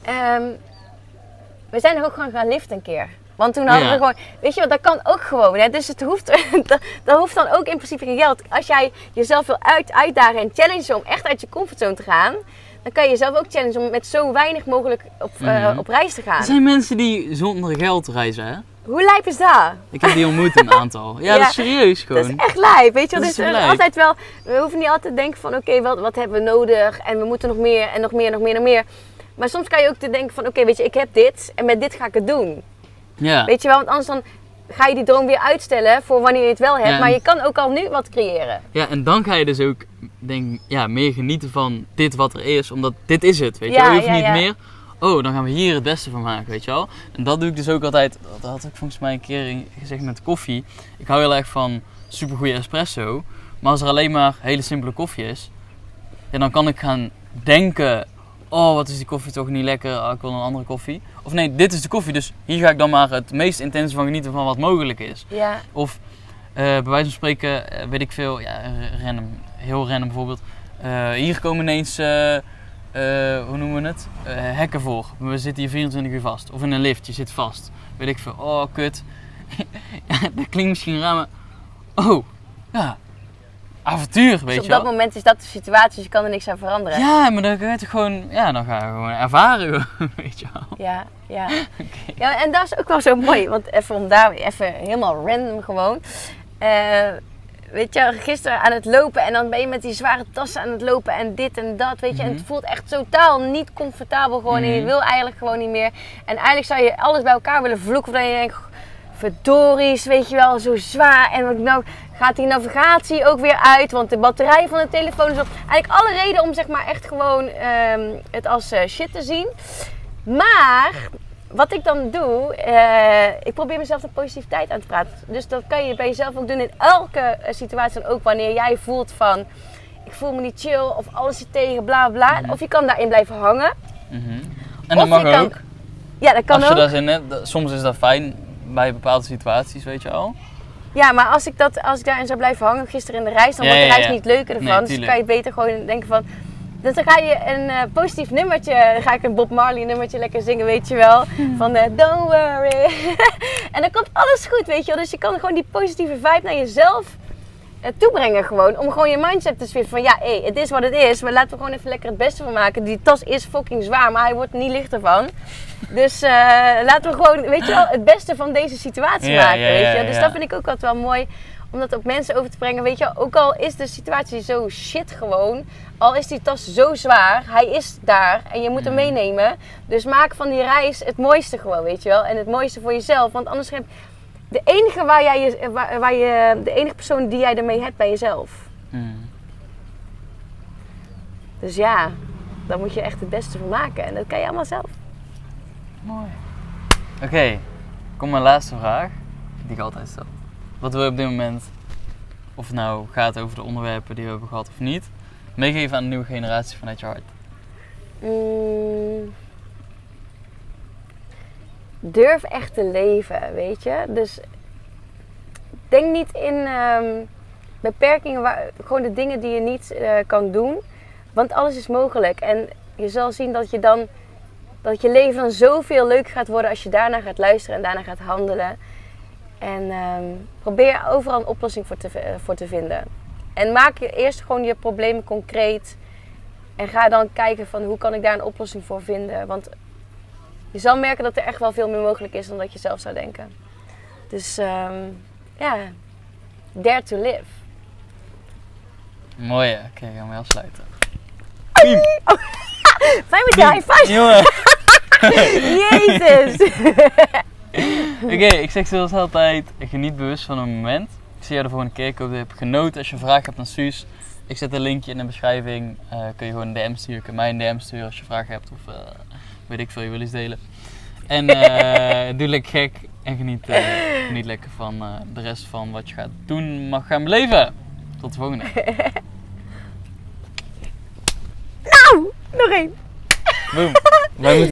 Ehm, we zijn er ook gewoon gaan liften een keer. Want toen hadden Ja. we gewoon, weet je wat, dat kan ook gewoon. Hè? Dus het hoeft, dat, dat hoeft dan ook in principe geen geld. Als jij jezelf wil uit, uitdagen en challengen om echt uit je comfortzone te gaan, dan kan je jezelf ook challengen om met zo weinig mogelijk op, eh, Mhm. op reis te gaan. Er zijn mensen die zonder geld reizen, hè? Hoe lijp is dat? Ik heb die ontmoet een aantal. Ja, Ja, dat is serieus Dat is gewoon. echt lijp, weet je wel. Dat is Dus is lijp. altijd wel, we hoeven niet altijd te denken van oké, wat, wat hebben we nodig en we moeten nog meer en nog meer, nog meer, nog meer. Maar soms kan je ook te denken van oké, weet je, ik heb dit en met dit ga ik het doen. Ja. Weet je wel, want anders dan ga je die droom weer uitstellen voor wanneer je het wel hebt. Ja, Maar je kan ook al nu wat creëren. ja, en dan ga je dus ook denk, ja, meer genieten van dit wat er is. Omdat dit is het, weet je wel. Je hoeft niet meer, oh, dan gaan we hier het beste van maken, weet je wel. En dat doe ik dus ook altijd, dat had ik volgens mij een keer gezegd met koffie. Ik hou heel erg van supergoeie espresso. Maar als er alleen maar hele simpele koffie is, ja, dan kan ik gaan denken... Oh, wat is die koffie toch niet lekker? Ah, ik wil een andere koffie. Of nee, dit is de koffie, dus hier ga ik dan maar het meest intense van genieten van wat mogelijk is. Ja, Of eh, bij wijze van spreken, eh, weet ik veel, ja, random, heel random bijvoorbeeld. Eh, hier komen ineens, eh, eh, hoe noemen we het? Hekken voor. We zitten hier 24 uur vast. Of in een lift, je zit vast. Weet ik veel, oh kut. ja, dat klinkt misschien raar, maar oh, ja, avontuur, weet dus op je dat wel. moment is dat de situatie, dus je kan er niks aan veranderen. Ja, maar dan ga je toch gewoon, ja, dan ga je gewoon ervaren, weet je wel. Ja, ja. Ja, en dat is ook wel zo mooi. Want even om daar even helemaal random gewoon. Weet je, gisteren aan het lopen en dan ben je met die zware tassen aan het lopen en dit en dat, weet je. En Mhm. het voelt echt totaal niet comfortabel gewoon en je Mhm. wil eigenlijk gewoon niet meer. En eigenlijk zou je alles bij elkaar willen vloeken, dat je denkt, verdories, weet je wel, zo zwaar. En wat nou gaat die navigatie ook weer uit, want de batterij van de telefoon is op. Eigenlijk alle reden om zeg maar echt gewoon ehm, het als eh, shit te zien. Maar wat ik dan doe, eh, ik probeer mezelf de positiviteit aan te praten. Dus dat kan je bij jezelf ook doen in elke eh, situatie. En ook wanneer jij voelt van, ik voel me niet chill of alles zit tegen, bla bla. Mhm. Of je kan daarin blijven hangen. Mhm. En dat Of mag je kan- ook. Ja, dat kan Als je ook. daar zin hebt, dat- soms is dat fijn bij bepaalde situaties, weet je wel. Ja, maar als ik, dat, als ik daarin zou blijven hangen, gisteren in de reis, dan Ja, wordt de reis ja. niet leuker ervan. Nee, dus dan kan je beter gewoon denken van... Dus dan ga je een eh, positief nummertje, dan ga ik een Bob Marley nummertje lekker zingen, weet je wel. Van eh, don't worry. en dan komt alles goed, weet je wel. Dus je kan gewoon die positieve vibe naar jezelf eh, toebrengen gewoon. Om gewoon je mindset te switchen van ja, hé, het is wat het is. Maar laten we gewoon even lekker het beste van maken. Die tas is fucking zwaar, maar hij wordt er niet lichter van. Dus eh, laten we gewoon, weet je wel, het beste van deze situatie Ja, maken, ja, weet ja, je. Dus ja. dat vind ik ook altijd wel mooi om dat op mensen over te brengen. Weet je, ook al is de situatie zo shit gewoon, al is die tas zo zwaar, hij is daar en je moet hem Mhm. meenemen. Dus maak van die reis het mooiste gewoon, weet je wel. En het mooiste voor jezelf, want anders heb de enige waar jij je, waar, waar je, de enige persoon die jij ermee hebt, ben jezelf. Hmm. Dus ja, daar moet je echt het beste van maken en dat kan je allemaal zelf. Mooi. Oké, kom mijn laatste vraag, die ik altijd stel. Wat wil je op dit moment, of het nou gaat over de onderwerpen die we hebben gehad of niet, meegeven aan de nieuwe generatie vanuit je hart? Mm. durf echt te leven, weet je. Dus denk niet in ehm, beperkingen, waar, gewoon de dingen die je niet eh, kan doen. Want alles is mogelijk. En je zal zien dat je dan dat je leven dan zoveel leuker gaat worden als je daarna gaat luisteren en daarna gaat handelen. En ehm, probeer overal een oplossing voor te, eh, voor te vinden. En maak je eerst gewoon je problemen concreet. En ga dan kijken van hoe kan ik daar een oplossing voor vinden. Want je zal merken dat er echt wel veel meer mogelijk is dan dat je zelf zou denken. Dus ehm, ja, dare to live. Mooie, oké, gaan we afsluiten. Fijn met five. Jongen! Jezus. Oké, ik zeg zoals altijd, geniet bewust van een moment. Ik zie jou de volgende keer. Ik hoop dat je hebt genoten. Als je een vraag hebt aan Suus, ik zet een linkje in de beschrijving. Eh, kun je gewoon een DM sturen. Kun je mij een DM sturen als je vragen hebt of eh, weet ik veel, je wil iets delen. En eh, doe lekker gek en geniet, geniet lekker van eh, de rest van wat je gaat doen, mag gaan beleven. Tot de volgende. nou, nog één. Boom.